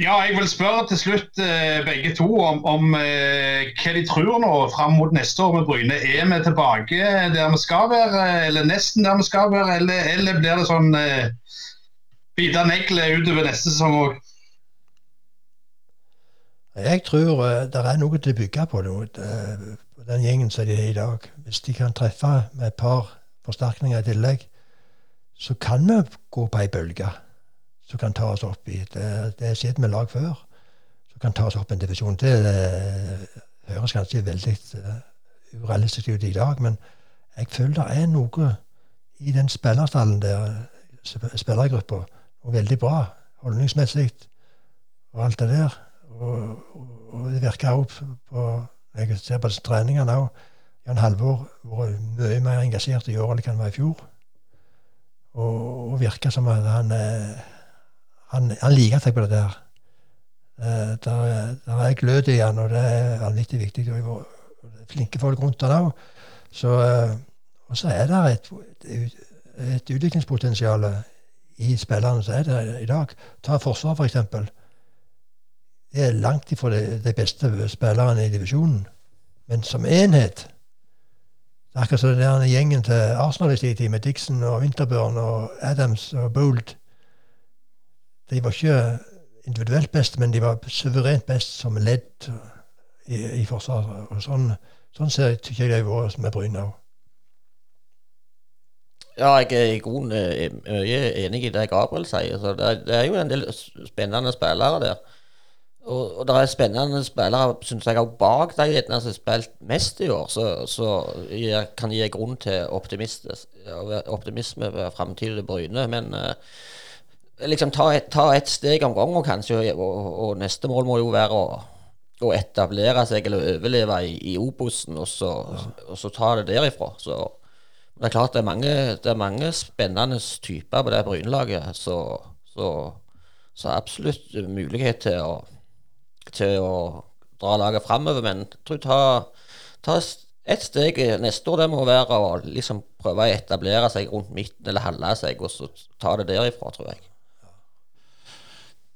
Ja, jeg vil spørre til slutt eh, begge to om, om eh, hva de tror nå fram mot neste år med Bryne. Er vi tilbake der vi skal være, eller nesten der vi skal være, eller, eller blir det sånn eh, bite negle utover neste sesong òg? Jeg tror uh, det er noe til å bygge på nå, eh, den gjengen som de er i dag. Hvis de kan treffe med et par forsterkninger i tillegg, så kan vi gå på ei bølge som kan ta oss opp i Det, det er skjedd med lag før. Som kan ta oss opp en divisjon. Det eh, høres kanskje veldig eh, urealistisk ut i dag, men jeg føler det er noe i den spillerstallen der, sp- spillergruppa, og veldig bra holdningsmessig og alt det der. Og, og, det virker òg på Jeg ser på treningene òg. Jan Halvor vært mye mer engasjert i år enn han var i fjor. Og, og virker som at han, eh, han, han liker seg på det der. Eh, Der, er- der er glød i han, og det er vanvittig viktig. Og det er flinke folk rundt han òg. Eh, og så er det et, et, utviklingspotensial i spillerne som er der i dag. Ta Forsvaret, for eksempel. Det er langt ifra de, beste spillerne i divisjonen. Men som enhet det er Akkurat som den gjengen til Arsenal i sin tid, med Dixon og Winterburn og Adams og Bold. De var ikke individuelt best, men de var suverent best som ledd i, i forsvaret. Og sånn, sånn ser jeg, jeg det har vært med Bryne òg. Ja, jeg er i grunnen mye enig i det Gabriel sier. Så det, det er jo en del spennende spillere der. Og, og det er spennende spillere, synes jeg, også bak de gjerne som har spilt mest i år, så, så jeg kan gi grunn til optimisme ved framtidige Bryne. Men eh, liksom ta et, et steg om gangen, kanskje. Og, og, og neste mål må jo være å, å etablere seg eller overleve i, i Obosen, og, så, og så ta det derifra. Så det er klart det er mange, det er mange spennende typer på det Brynelaget, så, så, så absolutt mulighet til å, til å dra laget framover. Men jeg tror ta, ta ett steg neste år, det må være å liksom prøve å etablere seg rundt midten, eller halve seg, og så ta det derifra, tror jeg.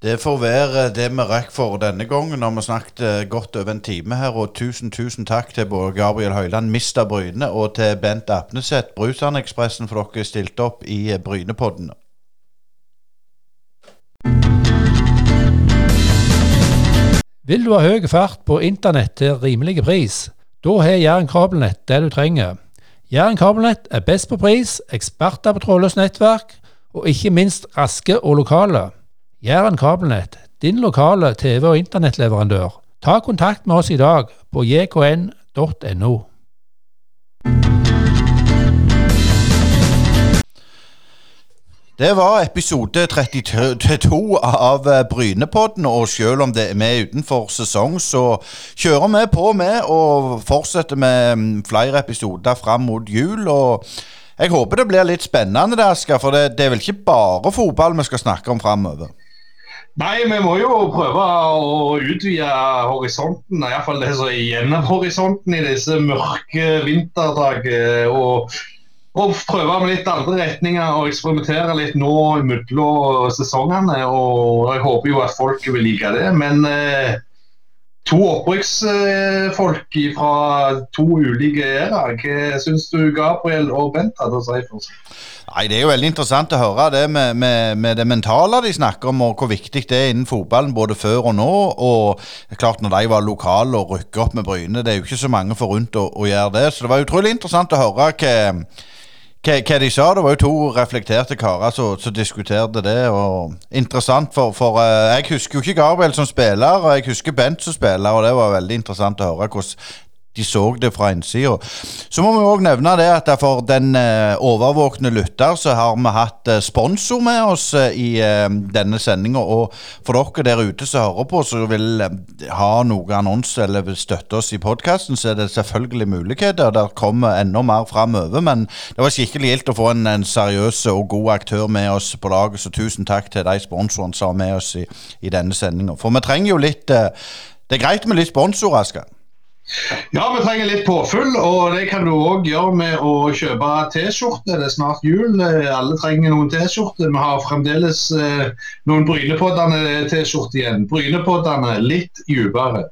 Det får være det vi rekker for denne gangen. Når vi snakket eh, godt over en time her. Og tusen, tusen takk til både Gabriel Høiland, Mista Bryne, og til Bent Apneseth, Brusand-ekspressen, for dere stilte opp i eh, Brynepodden. Vil du ha høy fart på internett til rimelig pris? Da har Jæren Kabelnett det du trenger. Jæren kabelnett er best på pris, eksperter på trådløst nettverk, og ikke minst raske og lokale. Jæren kabelnett, din lokale TV- og internettleverandør. Ta kontakt med oss i dag på jkn.no. Det var episode 32 av Brynepodden, og selv om det er med utenfor sesong, så kjører vi på med og fortsetter med flere episoder fram mot jul. og jeg håper det blir litt spennende, det, Asker, for det, det er vel ikke bare fotball vi skal snakke om framover? Nei, vi må jo prøve å utvide horisonten, iallfall det som er av horisonten i disse mørke vinterdager. Og, og prøve med litt andre retninger og eksperimentere litt nå mellom sesongene. Og jeg håper jo at folk vil like det. Men eh, to opprykksfolk fra to ulike æraer. Hva syns du Gabriel og Bent hadde å si først? Nei, Det er jo veldig interessant å høre det med, med, med, det mentale de snakker om, og hvor viktig det er innen fotballen både før og nå. Og klart når de var lokale og rykka opp med Bryne, det er jo ikke så mange forunt å, å gjøre det. Så det var utrolig interessant å høre hva, hva, de sa. Det var jo to reflekterte karer som diskuterte det. og Interessant, for, for uh, jeg husker jo ikke Gabriel som spiller, og jeg husker Bent som spiller, og det var veldig interessant å høre hvordan de så det fra innsida. Så må vi òg nevne det at for den eh, overvåkne lytter så har vi hatt eh, sponsor med oss eh, i denne sendinga. Og for dere der ute som hører på, som vil ha noe annonse eller vil støtte oss i podkasten, så er det selvfølgelig muligheter. Der kommer enda mer framover. Men det var skikkelig gildt å få en, en seriøs og god aktør med oss på laget, så tusen takk til de sponsorene som har med oss i, i denne sendinga. For vi trenger jo litt Det er greit med litt sponsor, Asker. Ja, vi trenger litt påfyll, og det kan du òg gjøre med å kjøpe T-skjorte. Det er snart jul, alle trenger noen T-skjorte. Vi har fremdeles eh, noen Brynepoddene T-skjorte igjen. Brynepoddene litt dypere.